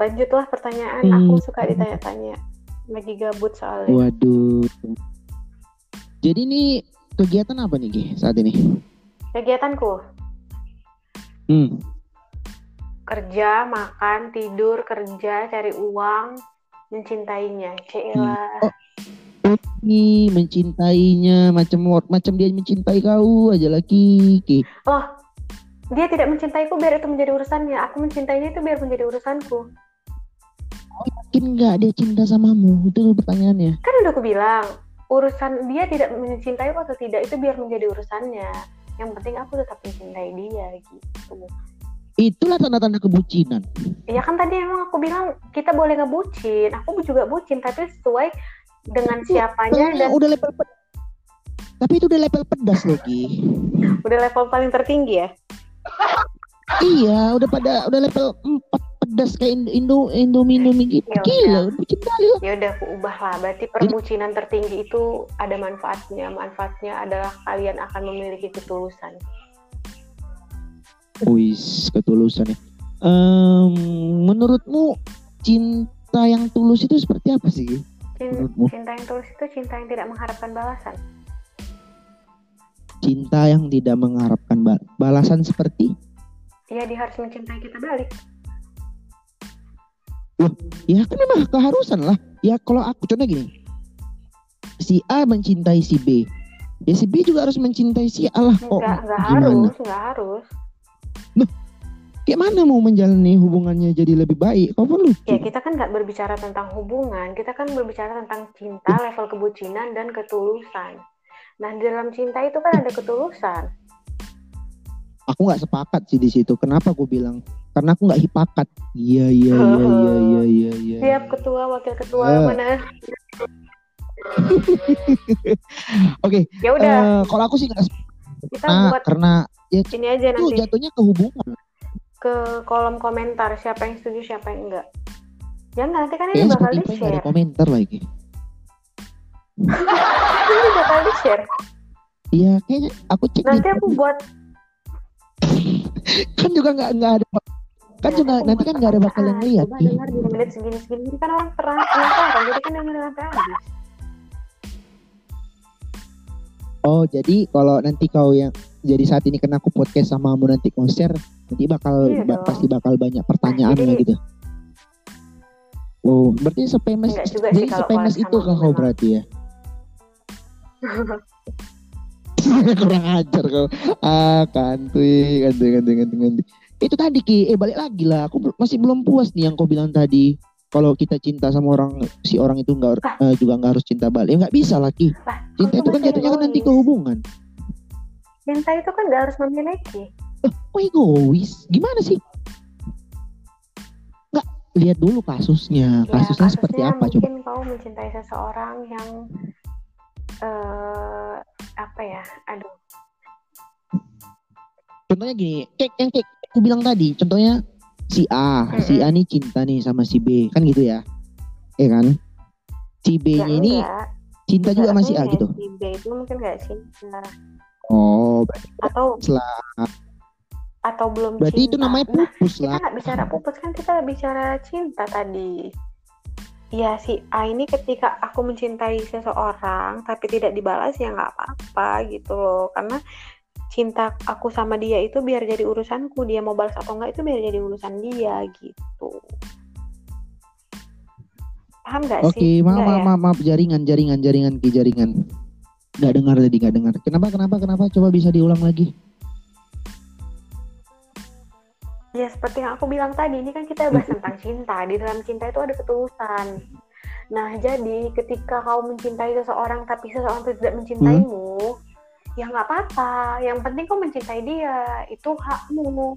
Lanjutlah pertanyaan, hmm. aku suka ditanya-tanya. Lagi gabut soalnya. Waduh. Jadi ini kegiatan apa nih Ki saat ini? Kegiatanku. Hmm. kerja, makan, tidur, kerja, cari uang, mencintainya. Cila. Oh. Nih mencintainya macam macam dia mencintai kau aja lagi. Ki. Oh, dia tidak mencintaiku biar itu menjadi urusannya. Aku mencintainya itu biar menjadi urusanku. Yakin nggak dia cinta samamu? Itu pertanyaannya. Kan udah aku bilang, urusan dia tidak mencintai atau tidak itu biar menjadi urusannya. Yang penting aku tetap mencintai dia gitu. Itulah tanda-tanda kebucinan. Ya kan tadi emang aku bilang kita boleh ngebucin. Aku juga bucin tapi sesuai dengan Itu siapanya dan udah level ped- tapi itu udah level pedas Ki. udah level paling tertinggi ya. iya, udah pada udah level 4 pedas kayak Indo Indo Indomie Indomie gitu. Ya Gila, bucin kali. Ya udah aku ubah lah. Berarti perbucinan tertinggi itu ada manfaatnya. Manfaatnya adalah kalian akan memiliki ketulusan. Wis, ketulusan ya. Em, menurutmu cinta yang tulus itu seperti apa sih? Menurutmu? Cinta yang tulus itu cinta yang tidak mengharapkan balasan. Cinta yang tidak mengharapkan ba- balasan seperti Ya dia harus mencintai kita balik. ya kan memang keharusan lah. Ya kalau aku contoh gini. Si A mencintai si B. Ya si B juga harus mencintai si A lah. Kok Enggak, enggak gimana? harus, enggak harus. Kayak mana mau menjalani hubungannya jadi lebih baik? Kau pun lucu. Ya kita kan nggak berbicara tentang hubungan, kita kan berbicara tentang cinta, level kebucinan dan ketulusan. Nah di dalam cinta itu kan ada ketulusan. Aku nggak sepakat sih di situ. Kenapa aku bilang? Karena aku nggak hipakat. Iya iya iya iya iya iya. iya. Siap ketua, wakil ketua Eh. mana? (laughs) Oke. Ya udah, eh, kalau aku sih nggak kita sepakat buat karena ya ini aja itu nanti jatuhnya ke hubungan. Ke kolom komentar siapa yang setuju siapa yang enggak. Jangan nanti kan ini Kayaknya bakal di nggak ada share. komentar lagi. Ini bakal di share. Iya kayaknya aku cek Nanti aku buat (laughs) kan juga nggak nggak ada kan juga aku nanti kan nggak ada bakal yang lihat Coba Ki. dengar di menit segini segini Ini kan orang terang penasaran jadi kan dengerin sampai habis. oh jadi kalau nanti kau yang jadi saat ini kena aku podcast sama mu nanti konser nanti bakal Iya ba- pasti bakal banyak pertanyaan Nah, lah jadi- gitu. Oh berarti sepemes jadi sepemes itu aku kau berarti ya? (laughs) (laughs) Kurang ajar kau. Ah kantuy kantuy kantuy kantuy kantuy itu tadi ki. Eh balik lagi lah. Aku masih belum puas nih yang kau bilang tadi. Kalau kita cinta sama orang si orang itu nggak Lah. eh, juga nggak harus cinta balik. Ya nggak bisa lagi Lah, cinta itu kan jatuhnya kan nanti ke hubungan Cinta itu kan gak harus memiliki. Kok egois? Gimana sih? Nggak lihat dulu kasusnya. Ya, kasusnya seperti apa coba? mungkin kau mencintai seseorang yang eh apa ya? Aduh, contohnya gini kayak yang kayak aku bilang tadi contohnya si A. Si A nih cinta nih sama si B. Kan gitu ya? Eh kan? Si B ya nya ini enggak. cinta juga sama si A gitu? Si B itu mungkin gak cinta. Oh atau lah atau belum berarti itu cinta. namanya Nah, pupus kita lah. nggak bicara pupus kan kita bicara cinta tadi. Ya si A ini ketika aku mencintai seseorang tapi tidak dibalas ya nggak apa-apa gitu loh. Karena cinta aku sama dia itu biar jadi urusanku. Dia mau balas atau enggak itu biar jadi urusan dia gitu. Paham nggak oke sih? maaf Nggak maaf, ya? maaf maaf. Jaringan jaringan jaringan ki jaringan. Nggak dengar tadi nggak dengar. Kenapa kenapa kenapa? Coba bisa diulang lagi Ya seperti yang aku bilang tadi, ini kan kita bahas tentang cinta. Di dalam cinta itu ada ketulusan. Nah, jadi ketika kau mencintai seseorang tapi seseorang itu tidak mencintaimu, ya nggak apa-apa. Yang penting kau mencintai dia, itu hakmu.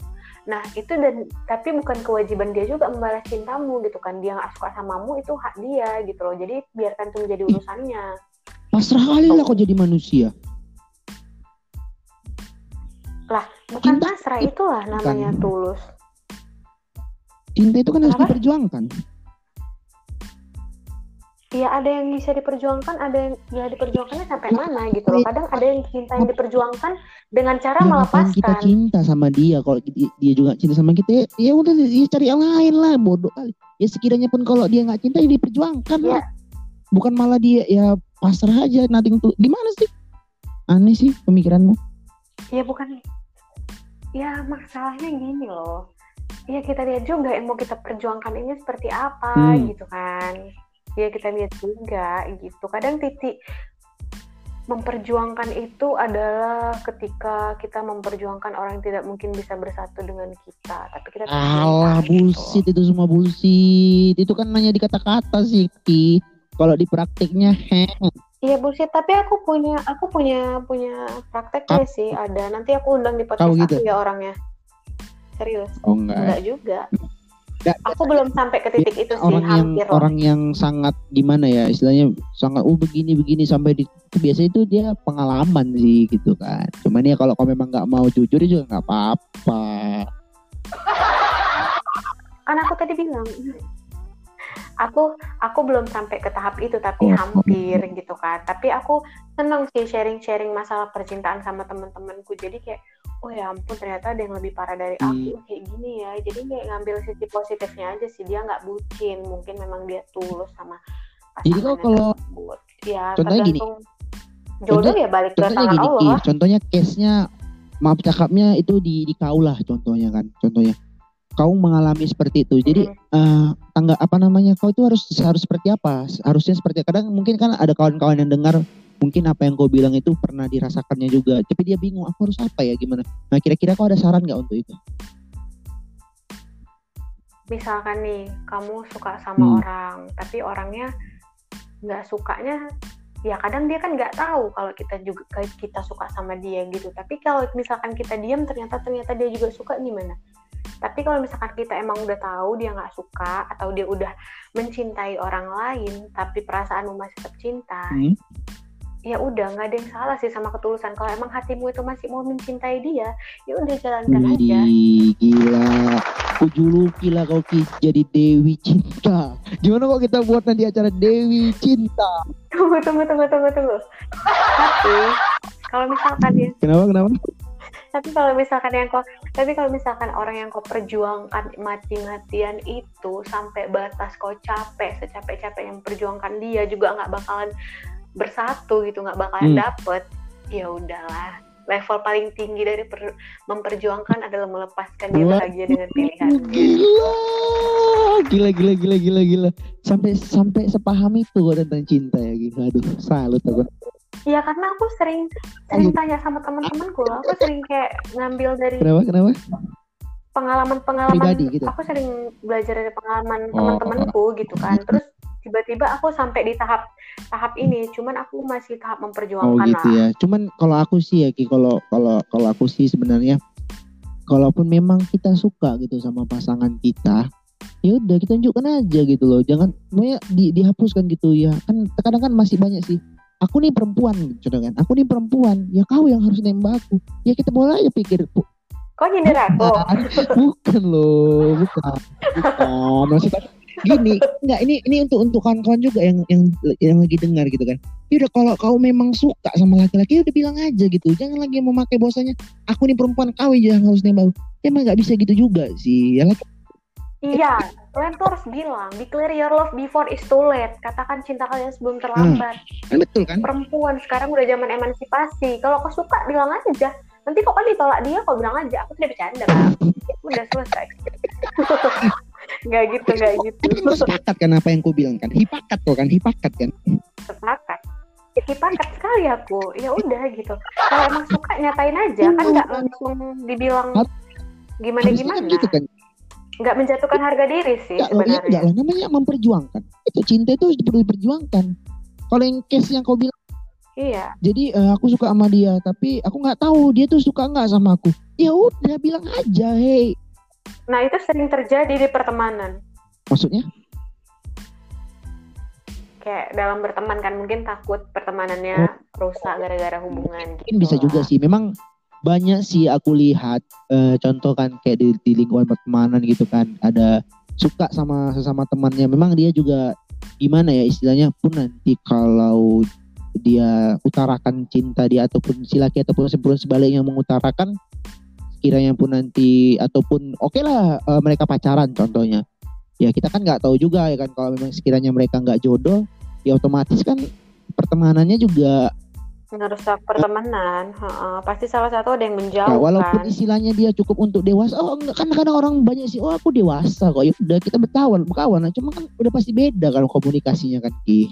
Nah, itu dan tapi bukan kewajiban dia juga membalas cintamu gitu kan. Dia nggak suka samamu itu hak dia gitu loh. Jadi biarkan itu menjadi urusannya. pasrah kali lah kok jadi manusia Bukan Cinta pasrah itu itulah namanya tulus. cinta itu kan harus Kenapa? diperjuangkan Iya ada yang bisa diperjuangkan, ada yang ya diperjuangkannya sampai mana gitu loh. Kadang ada yang cinta yang diperjuangkan dengan cara ya ngapain kita melepaskan. cinta sama dia kalau dia juga cinta sama kita ya- ya udah dia cari yang lain lah bodoh kali ya sekiranya pun kalau dia nggak cinta ya diperjuangkan Ya. lah bukan malah dia ya pasrah aja nothing tuh gimana sih aneh sih pemikiranmu Ya bukan. Ya masalahnya gini loh. ya kita lihat juga yang mau kita perjuangkan ini seperti apa Hmm. gitu kan ya kita lihat juga gitu kadang titik memperjuangkan itu adalah ketika kita memperjuangkan orang yang tidak mungkin bisa bersatu dengan kita tapi kita Alah gitu. bullshit itu semua bullshit. Itu kan hanya di kata-kata sih. Kalau di praktiknya heh. Iya bullshit, tapi aku punya aku punya punya prakteknya sih ada. Nanti aku undang di podcast Kau gitu? aku ya orangnya. Serius? Oh enggak. Enggak juga. Enggak. Aku belum sampai ke titik itu sih, orang yang lah. orang yang sangat gimana ya istilahnya sangat oh begini begini sampai di biasanya itu dia pengalaman sih gitu kan cuman ya kalau kau memang nggak mau jujur ya juga nggak apa-apa (laughs) Kan aku tadi bilang, aku aku belum sampai ke tahap itu, tapi Oh. hampir gitu kan. Tapi aku seneng sih sharing-sharing masalah percintaan sama teman-temanku. Jadi kayak, oh ya ampun ternyata ada yang lebih parah dari Hmm. aku kayak gini ya. Jadi kayak ngambil sisi positifnya aja sih. Dia nggak bucin, mungkin memang dia tulus sama Jadi kalau-. Ya contohnya gini. jodoh ya balik ke contohnya tangan gini Allah. contohnya case-nya maaf cakapnya itu di di kau lah contohnya kan contohnya kau mengalami seperti itu. Jadi eh tangga apa namanya kau itu harus harus seperti apa? Harusnya seperti kadang mungkin kan ada kawan-kawan yang dengar mungkin apa yang kau bilang itu pernah dirasakannya juga tapi dia bingung aku harus apa ya gimana? Nah kira-kira kau ada saran nggak untuk itu? Misalkan nih kamu suka sama Hmm. orang tapi orangnya nggak sukanya ya kadang dia kan nggak tahu kalau kita juga kita suka sama dia gitu. Tapi kalau misalkan kita diam ternyata ternyata dia juga suka gimana tapi kalau misalkan kita emang udah tahu dia nggak suka atau dia udah mencintai orang lain tapi perasaanmu masih tetap cinta Hmm. ya udah nggak ada yang salah sih sama ketulusan. Kalau emang hatimu itu masih mau mencintai dia ya udah jalankan aja. Wih, gila. Kujuluki lah kau Ki, jadi Dewi Cinta. Gimana kok kita buat nanti acara Dewi Cinta? Tunggu tunggu tunggu tunggu tunggu. Tapi kalau misalkan ya kenapa kenapa tapi kalau misalkan yang kau tapi kalau misalkan orang yang kau perjuangkan mati-matian itu sampai batas kau capek secapek-capek yang perjuangkan dia juga nggak bakalan bersatu gitu nggak bakalan Hmm. dapet ya udahlah. Level paling tinggi dari per- memperjuangkan adalah melepaskan dia bahagia dengan pilihan. Gila. Gila gila gila gila gila. Sampai sampai sepaham itu kok tentang cinta ya gitu aduh salut aku ya karena aku sering sering tanya sama teman-temanku. Aku sering kayak ngambil dari kenapa kenapa? pengalaman-pengalaman. Pribadi gitu? aku sering belajar dari pengalaman Oh. teman-temanku gitu kan. Terus tiba-tiba aku sampai di tahap tahap ini. Cuman aku masih tahap oh memperjuangkan gitu lah. ya. Cuman kalau aku sih ya Ki kalau kalau kalau aku sih sebenarnya kalaupun memang kita suka gitu sama pasangan kita ya udah kita tunjukkan aja gitu loh. Jangan pokoknya di, dihapuskan gitu ya. Kan kadang kan masih banyak sih aku nih perempuan gitu kan. Aku nih perempuan. Ya kau yang harus nembak aku. Ya kita boleh aja pikir "Bu- kok nyindir aku? Bukan. Loh bukan. Bukan. Maksud aku gini nggak ini ini untuk untuk kawan-kawan juga yang yang yang lagi dengar gitu kan. Ya udah kalau kau memang suka sama laki-laki ya udah bilang aja gitu. Jangan lagi memakai bahwasanya aku nih perempuan kau yang harus nembak ya emang nggak bisa gitu juga sih ya laki iya kalian tuh harus bilang declare your love before it's too late. Katakan cinta kalian sebelum terlambat. Kan betul kan? Perempuan sekarang udah zaman emansipasi. Kalau kau suka bilang aja. Nanti kok kan ditolak dia kau bilang aja. Aku tidak bercanda lah udah selesai. (laughs) Nggak gitu nggak gitu. kau sepakat kan apa yang kau bilang kan? Hipakat kok kan hipakat kan? Sepakat. Hipakat sekali aku. Ya udah gitu. Kalau emang suka nyatain aja. Kan nggak langsung dibilang gimana gimana kan gitu kan nggak menjatuhkan harga diri sih loh, ya sebenarnya enggak lah namanya memperjuangkan. Itu cinta itu harus perlu diperjuangkan. Kalau yang case yang kau bilang, iya jadi eh, aku suka sama dia, tapi aku nggak tahu dia tuh suka nggak sama aku. Ya udah bilang aja, hei. nah itu sering terjadi di pertemanan Maksudnya? kayak dalam berteman kan mungkin takut pertemanannya rusak gara-gara hubungan gitu Oh. Mungkin bisa juga sih. Memang banyak sih aku lihat eh, contoh kan kayak di, di lingkungan pertemanan gitu kan ada suka sama sesama temannya. Memang dia juga gimana ya istilahnya pun nanti kalau dia utarakan cinta dia ataupun si laki ataupun sebelum sebaliknya mengutarakan kiranya pun nanti ataupun oke lah eh, mereka pacaran contohnya ya kita kan nggak tahu juga ya kan kalau memang sekiranya mereka nggak jodoh ya otomatis kan pertemanannya juga ngerusak pertemanan Heeh, pasti salah satu ada yang Ya, menjauh walaupun kan istilahnya dia cukup untuk dewasa, oh enggak kan kadang orang banyak sih, oh aku dewasa kok, ya udah kita berkawan, berkawan, cuma kan udah pasti beda kalau komunikasinya kan Ki.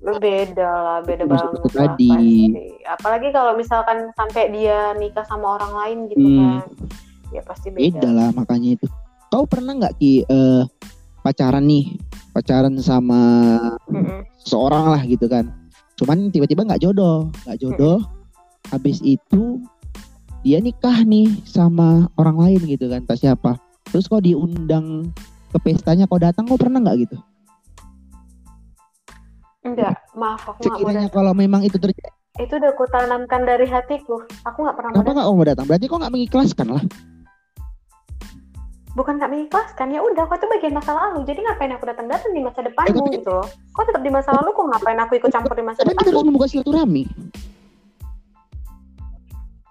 beda lah beda Maksud banget lah tadi. pasti apalagi kalau misalkan sampai dia nikah sama orang lain gitu Hmm. kan ya pasti beda, Beda lah makanya itu. Kau pernah nggak Ki eh, pacaran nih, pacaran sama Mm-mm. seorang lah gitu kan, cuman tiba-tiba nggak jodoh, nggak jodoh, habis itu dia nikah nih sama orang lain gitu kan, tak siapa, terus kau diundang ke pestanya, kau datang, kau pernah nggak gitu? enggak maaf aku Sekiranya kalau memang itu terjadi, itu udah kutanamkan dari hatiku aku nggak pernah kenapa nggak mau datang? Berarti kau nggak mengikhlaskan lah. Bukan nggak mengikhlaskan ya udah kau tuh bagian masa lalu. Jadi ngapain aku datang datang di masa depanmu tapi- gitu loh? Kau tetap di masa lalu kok ngapain aku ikut campur di masa Tapi kita depanmu membuka silaturahmi.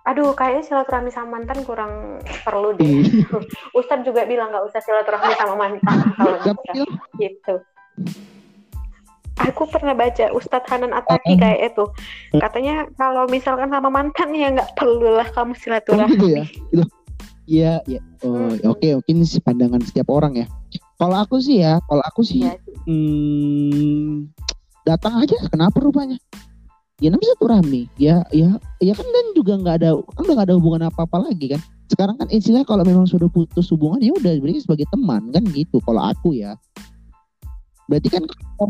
aduh kayaknya silaturahmi sama mantan kurang perlu deh. (laughs) Ustadz juga bilang nggak usah silaturahmi sama mantan kalau gitu. Aku pernah baca Ustadz Hanan Ataki Oh. kayak itu. Katanya kalau misalkan sama mantan ya nggak perlu lah kamu silaturahmi. Gitu ya? Iya, iya. Oh, Hmm. oke, mungkin sih pandangan setiap orang ya. Kalau aku sih ya, kalau aku sih Iya. hmm, datang aja kenapa rupanya ya namanya satu rame ya ya ya kan dan juga nggak ada kan udah nggak ada hubungan apa apa lagi kan sekarang kan istilah kalau memang sudah putus hubungan ya udah berarti sebagai teman kan gitu kalau aku ya berarti kan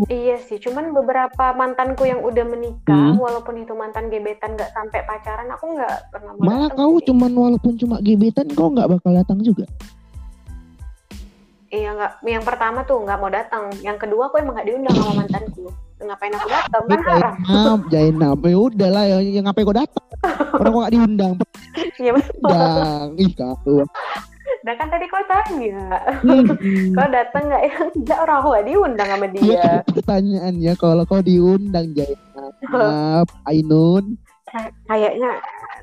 Iya sih, cuman beberapa mantanku yang udah menikah, Hmm. walaupun itu mantan gebetan nggak sampai pacaran, aku nggak pernah mau malah kau sih. cuman walaupun cuma gebetan kau nggak bakal datang juga Iya nggak, yang pertama tuh nggak mau datang, yang kedua aku emang nggak diundang sama mantanku. Ngapain aku datang? Kan haram. Jainam, ya udah lah ya, ya ngapain kau datang orang kau nggak diundang (laughs) Iya betul. ih kau Nah kan tadi kau tanya, Hmm. (laughs) kau datang nggak? (laughs) Ya enggak, orang aku nggak diundang sama dia. kan pertanyaannya kalau kau diundang Jainab, (laughs) Ainun, Kayaknya,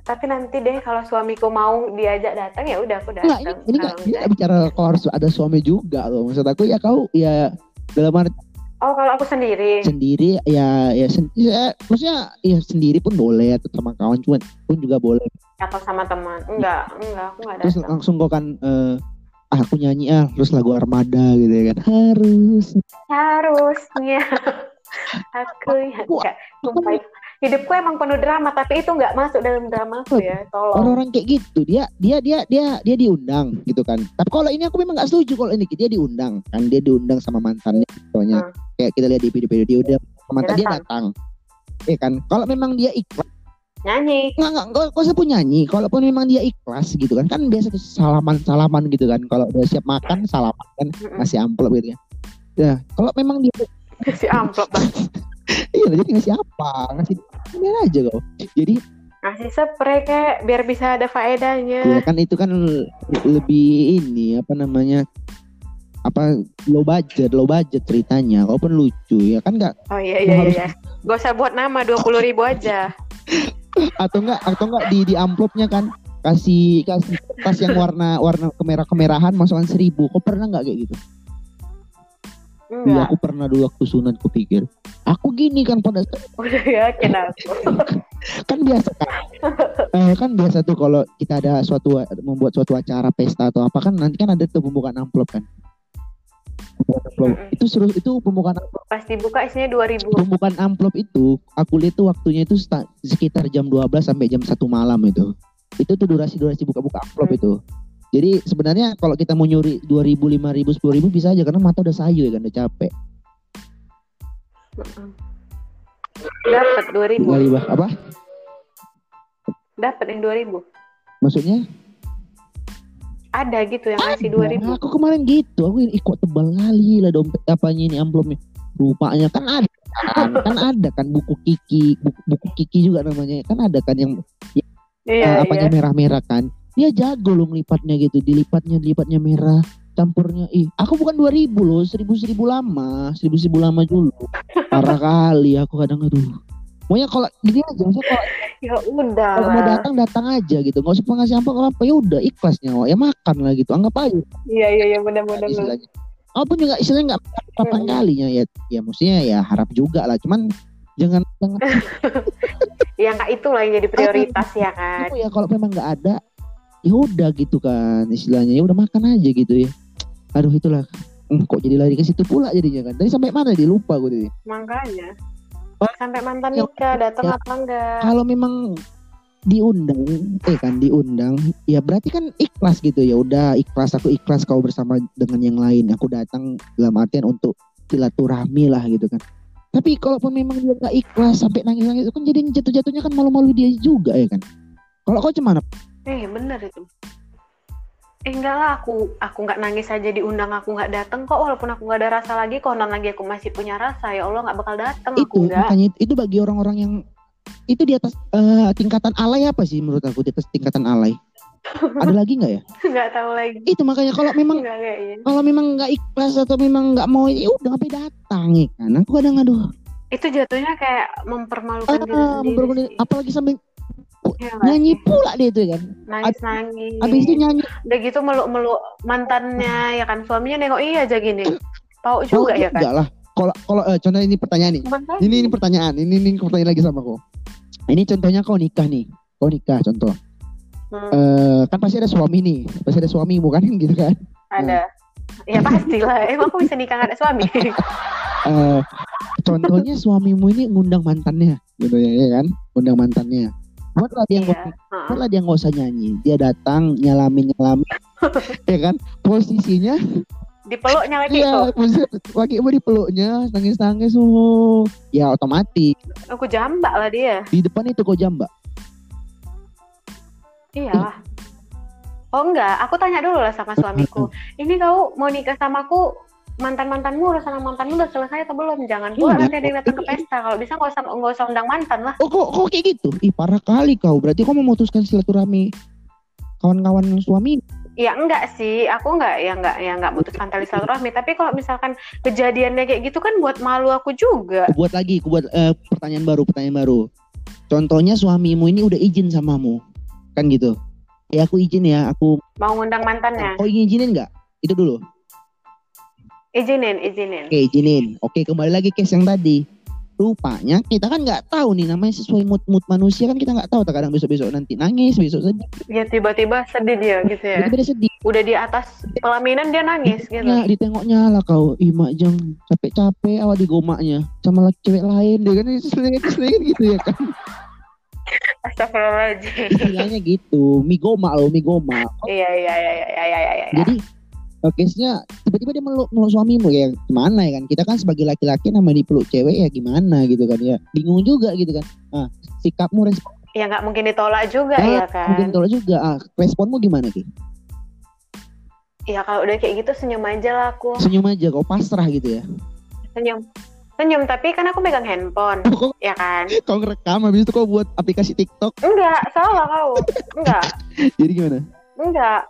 tapi nanti deh kalau suamiku mau diajak datang ya udah aku datang. ini ini ini nggak bicara kau harus ada suami juga loh. Maksud aku ya kau ya dalam arti Oh kalau aku sendiri. sendiri ya ya, sen- ya maksudnya ya sendiri pun boleh atau sama kawan cuman pun juga boleh. Atau sama teman? Enggak enggak aku nggak Terus datang. langsung kau kan eh, ah aku nyanyi ah terus lagu Armada gitu ya kan. Harus. Harusnya. (laughs) Aku ya enggak. sumpah hidupku emang penuh drama tapi itu nggak masuk dalam dramaku ya tolong. Orang-orang kayak gitu dia dia dia dia dia diundang gitu kan. Tapi kalau ini aku memang nggak setuju kalau ini dia diundang kan dia diundang sama mantannya soalnya Hmm. kayak kita lihat di video-video dia udah sama mantan Dia datang. Iya kan? Kalau memang dia ikhlas nyanyi Nggak, nggak, kok, kok pun nyanyi. Kalaupun memang dia ikhlas gitu kan. Kan biasa tuh salaman-salaman gitu kan. Kalau udah siap makan, salaman kan. Ngasih amplop gitu ya. Ya, kalau memang dia... kasih (laughs) amplop bang (laughs) iya, jadi ngasih apa? Ngasih ini aja kok. Jadi, ngasih spray kayak biar bisa ada faedahnya ya kan itu kan lebih ini, apa namanya, apa low budget, low budget ceritanya. Kalaupun lucu ya kan nggak oh iya iya harus- iya gak usah buat nama dua puluh ribu aja (laughs) atau enggak atau enggak di di amplopnya kan? Kasih kasih tas yang warna warna kemerah kemerahan masukkan seribu. Kok pernah nggak kayak gitu? Iya enggak. aku pernah dulu waktu sunat kupikir aku gini kan pada (laughs) udah yakin aku. Kan biasa kan? Eh, kan biasa tuh kalau kita ada suatu membuat suatu acara pesta atau apa kan nanti kan ada tuh pembukaan amplop kan amplop. Mm-mm. itu seru itu pembukaan amplop. Pas dibuka isinya dua ribu. Pembukaan amplop itu aku lihat tuh waktunya itu sekitar jam 12 sampai jam 1 malam itu. Itu tuh durasi durasi buka-buka amplop Hmm. itu. Jadi sebenarnya kalau kita mau nyuri 2000 5000 10000 bisa aja karena mata udah sayu ya kan udah capek. Dapat dua ribu. Nggak ribah. apa? Dapat yang dua ribu. Maksudnya ada gitu yang ngasih dua ribu aku kemarin gitu, aku ini "Ih, kok tebal kali lah dompet apanya ini amplopnya. Rupanya kan ada kan, (laughs) kan ada kan buku Kiki, buku, buku Kiki juga namanya. Kan ada kan yang eh, iya apanya iya merah-merah kan. Dia jago loh ngelipatnya gitu, dilipatnya dilipatnya merah, campurnya ih aku bukan 2000 loh, 1000 1000 lama, 1000 1000 lama dulu. (laughs) Parah kali aku kadang aduh. Maunya kalau gini aja, maksudnya kalau ya udah kalau mau datang datang aja gitu, nggak usah pengasih amplop apa ya udah ikhlas nyawa, ya makan lah gitu, anggap aja iya iya iya benar benar benar. istilahnya. Walaupun juga istilahnya nggak kapan Hmm. kalinya ya, ya maksudnya ya harap juga lah. Cuman Jangan jangan (laughs) Ya nggak itulah yang jadi prioritas ya kan. Itu ya kalau memang nggak ada ya udah gitu kan istilahnya ya udah makan aja gitu ya. Aduh itulah Hmm, kok jadi lari ke situ pula jadinya kan. Tadi sampai mana dia lupa gue tadi. Makanya. Oh, Sampai mantan ya, nikah datang ya. apa enggak? Kalau memang diundang eh kan diundang ya berarti kan ikhlas gitu ya udah ikhlas aku ikhlas kau bersama dengan yang lain aku datang dalam artian untuk silaturahmi lah gitu kan tapi kalaupun memang dia gak ikhlas sampai nangis nangis itu kan jadi jatuh jatuhnya kan malu-malu dia juga ya kan kalau kau cuman Eh bener itu. Eh enggak lah aku aku nggak nangis aja diundang aku nggak datang kok walaupun aku nggak ada rasa lagi konon lagi aku masih punya rasa ya Allah nggak bakal datang itu aku enggak. makanya itu, itu bagi orang-orang yang itu di atas eh, tingkatan alay apa sih menurut aku di atas tingkatan alay (laughs) ada lagi nggak ya Nggak tahu lagi. itu makanya kalau memang kayaknya. kalau memang nggak ikhlas atau memang nggak mau ya udah ngapain datang ya kan aku kadang aduh Itu jatuhnya kayak mempermalukan diri ah, sendiri. apalagi sambil Nggak nyanyi pula dia itu ya kan? Nangis nangis. habis itu nyanyi. Udah gitu meluk-meluk mantannya ya kan? Suaminya nengok iya aja gini. Tahu Oh, juga ya kan. enggak lah. Kalau kalau eh, contoh ini pertanyaan nih. Makanya. ini ini pertanyaan. Ini ini pertanyaan lagi sama kau ini contohnya kau nikah nih. Kau nikah contoh. Hmm, eh kan pasti ada suami nih. Pasti ada suamimu kan (laughs) gitu kan? Ada. Ya pastilah. Emang aku bisa nikah nggak ada suami. (laughs) eh contohnya suamimu ini ngundang mantannya. Gitu ya, ya kan? Ngundang mantannya buatlah dia Iya. nggak buatlah dia nggak usah nyanyi dia datang nyalamin nyalamin (laughs) ya kan? Posisinya Dipeluknya lagi iya posisi laki mau dipeluknya nangis nangis oh. Ya otomatis. Aku jambak lah dia. di depan itu kau jambak. Iyalah. Oh enggak, aku tanya dulu lah sama suamiku. Ini kau mau nikah sama aku mantan-mantanmu urusan sama mantanmu udah selesai atau belum? Jangan pula Iya. nanti ada yang datang ke pesta. Kalau bisa nggak usah nggak usah undang mantan lah. oh kok kok kayak gitu ih parah kali kau berarti kau memutuskan silaturahmi kawan-kawan suami Ya enggak sih, aku enggak ya enggak ya enggak mutuskan tali silaturahmi. Tapi kalau misalkan kejadiannya kayak gitu kan buat malu aku juga. Aku buat lagi aku buat eh, pertanyaan baru pertanyaan baru contohnya suamimu ini udah izin samamu kan gitu ya aku izin ya aku Mau ngundang mantannya, kau ingin izinin nggak itu dulu izinin, izinin. oke izinin oke kembali lagi case yang tadi rupanya kita kan nggak tahu nih namanya sesuai mood mood manusia kan kita nggak tahu kadang besok besok nanti nangis besok sedih Ya tiba-tiba sedih dia gitu ya. tiba-tiba sedih Udah di atas pelaminan dia nangis gitu. Ya, ditengoknya lah kau ih mak jang capek-capek awal digomaknya sama laki cewek lain dia kan selingin gitu ya kan Astagfirullahaladzim. istilahnya gitu migoma loh migoma Iya iya iya iya iya iya. iya. jadi case-nya tiba-tiba dia meluk, meluk suamimu ya gimana ya kan kita kan sebagai laki-laki nama dipeluk cewek ya gimana gitu kan ya bingung juga gitu kan ah sikapmu respon Ya nggak mungkin ditolak juga Ah, ya kan. mungkin tolak juga ah responmu gimana ki Ya kalau udah kayak gitu senyum aja lah aku. senyum aja kau pasrah gitu ya Senyum. Senyum tapi kan aku megang handphone. (laughs) kok ya kan? kau ngerekam habis itu kau buat aplikasi TikTok Enggak, salah kau. Enggak. (laughs) jadi gimana Enggak.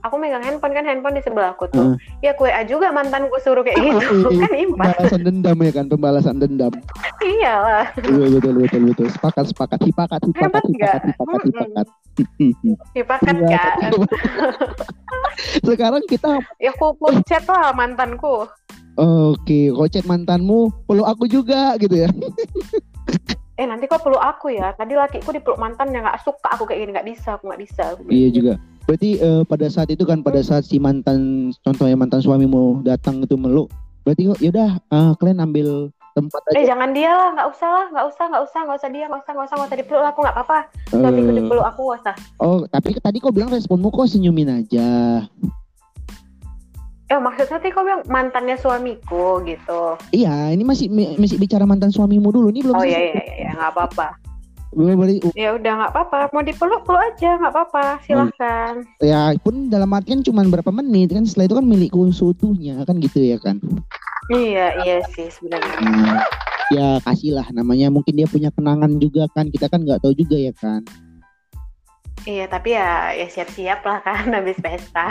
Aku megang handphone kan handphone di sebelah aku tuh. Heeh. Ya kue A juga mantanku suruh kayak gitu. (laughs) Iya. kan impas. pembalasan dendam ya kan pembalasan dendam Iyalah. betul betul betul betul sepakat sepakat hipakat hipakat hipakat hipakat hipakat Dipakat Iya, kan. (laughs) sekarang kita Ya aku chat lah mantanku. Oke, kau chat mantanmu, peluk aku juga gitu ya. Eh nanti kok peluk aku ya. Tadi lakiku dipeluk mantan yang nggak suka aku kayak gini nggak bisa, aku nggak bisa. Aku Iya juga. Berarti eh, pada saat itu kan pada saat si mantan contohnya mantan suamimu datang itu meluk, berarti kok yaudah eh, kalian ambil tempat Eh aja. jangan dia lah, nggak usah lah, nggak usah, nggak usah, nggak usah dia, nggak usah, nggak usah, nggak usah dipeluk lah, aku nggak apa-apa. Suamiku Eh, dipeluk aku nggak usah. oh, tapi tadi kau bilang responmu kok senyumin aja. Eh maksudnya tadi kau bilang mantannya suamiku gitu. Iya, ini masih masih bicara mantan suamimu dulu. Ini belum Oh iya iya iya, iya, nggak apa-apa. Belum beri- Ya udah nggak apa-apa, mau dipeluk peluk aja, nggak apa-apa, silahkan. ya pun dalam artian cuma berapa menit kan setelah itu kan milikku seutuhnya kan gitu ya kan. Iya iya sih sebenarnya. Nah, ya kasihlah namanya mungkin dia punya kenangan juga kan kita kan nggak tahu juga ya kan. Iya tapi ya ya siap-siap lah kan (laughs) habis pesta.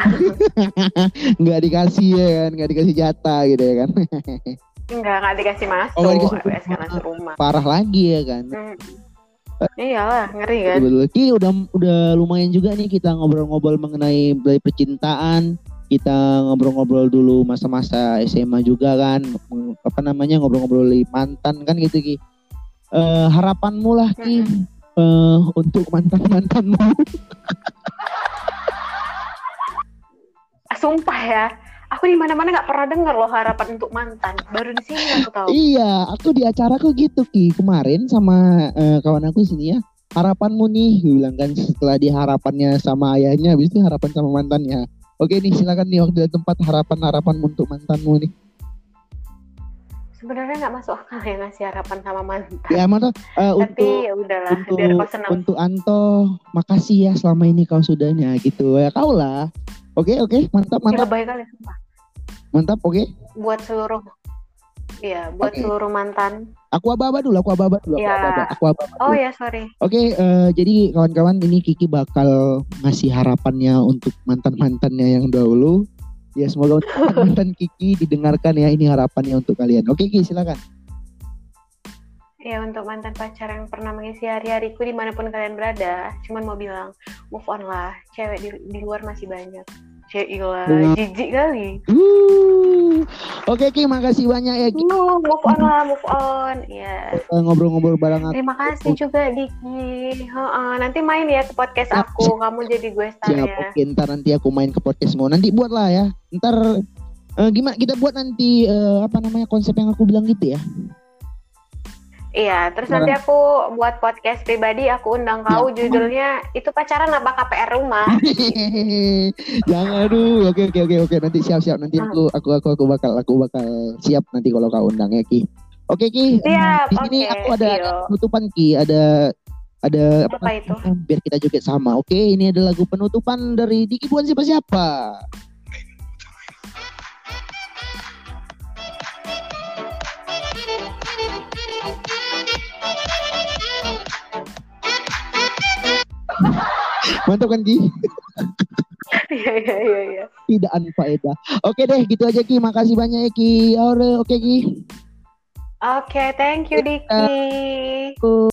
(laughs) nggak dikasih ya kan nggak dikasih jatah gitu ya kan (laughs) Enggak nggak dikasih masuk, Oh, dikasih masuk. masuk rumah. parah lagi ya kan Hmm. Iyalah ngeri kan. betul Ki udah udah lumayan juga nih kita ngobrol-ngobrol mengenai dari percintaan. Kita ngobrol-ngobrol dulu masa-masa SMA juga kan. Apa namanya ngobrol-ngobrol mantan kan gitu Ki. Eh, harapanmu lah Ki. Eh, untuk mantan mantanmu Ah, (laughs) Sumpah ya, aku di mana-mana nggak pernah dengar loh harapan untuk mantan. Baru di sini aku tahu. iya aku di acaraku gitu Ki kemarin sama eh, kawan aku sini ya harapanmu nih gue bilang kan setelah di harapannya sama ayahnya habis itu harapan sama mantannya oke nih silakan nih waktu dan tempat harapan harapanmu untuk mantanmu nih Sebenarnya nggak masuk akal ya ngasih harapan sama mantan. ya mana eh, Tapi untuk ya udahlah, untuk biar kau senang. untuk Anto makasih ya selama ini kau sudahnya gitu ya kau lah oke oke mantap Ya, mantap baik kali sumpah. mantap oke Buat seluruh, iya, buat Oke. seluruh mantan. aku aba-aba dulu aku aba-aba dulu aku Ya. aba-aba aku aba-aba Oh ya sorry. oke eh, jadi kawan-kawan ini Kiki bakal ngasih harapannya untuk mantan-mantannya yang dahulu ya semoga untuk mantan Kiki didengarkan ya ini harapannya untuk kalian oke Kiki silakan Ya untuk mantan pacar yang pernah mengisi hari-hariku di mana pun kalian berada, cuman mau bilang move on lah, cewek di, di luar masih banyak. Ilah, jijik kali. Uh, oke Ki makasih banyak ya Ki Uh, move on lah, move on. Ya. Eh, ngobrol-ngobrol bareng aku Terima kasih juga Diki. Heeh, nanti main ya ke podcast aku. Kamu jadi gue Siap, starnya. oke ntar nanti aku main ke podcastmu. Nanti buatlah ya. Ntar eh, gimana kita buat nanti eh, apa namanya konsep yang aku bilang gitu ya. Iya, terus nanti aku buat podcast pribadi. Aku undang kau. Ya. Judulnya itu pacaran apa KPR rumah? (laughs) Jangan aduh. Oke oke oke oke nanti siap siap nanti aku aku aku aku bakal aku bakal siap nanti kalau kau undang ya Ki. Oke Ki. Siap, Di sini oke, aku ada, penutupan Ki. Ada ada Apa itu? namanya, biar kita joget sama. Oke ini ada lagu penutupan dari Diki bukan siapa Mantap kan Ki? Iya, iya, iya, iya. tidak anfaedah. Oke deh, gitu aja Ki. Makasih banyak ya Ki. Oke Ki. Oke, thank you Diki. Aku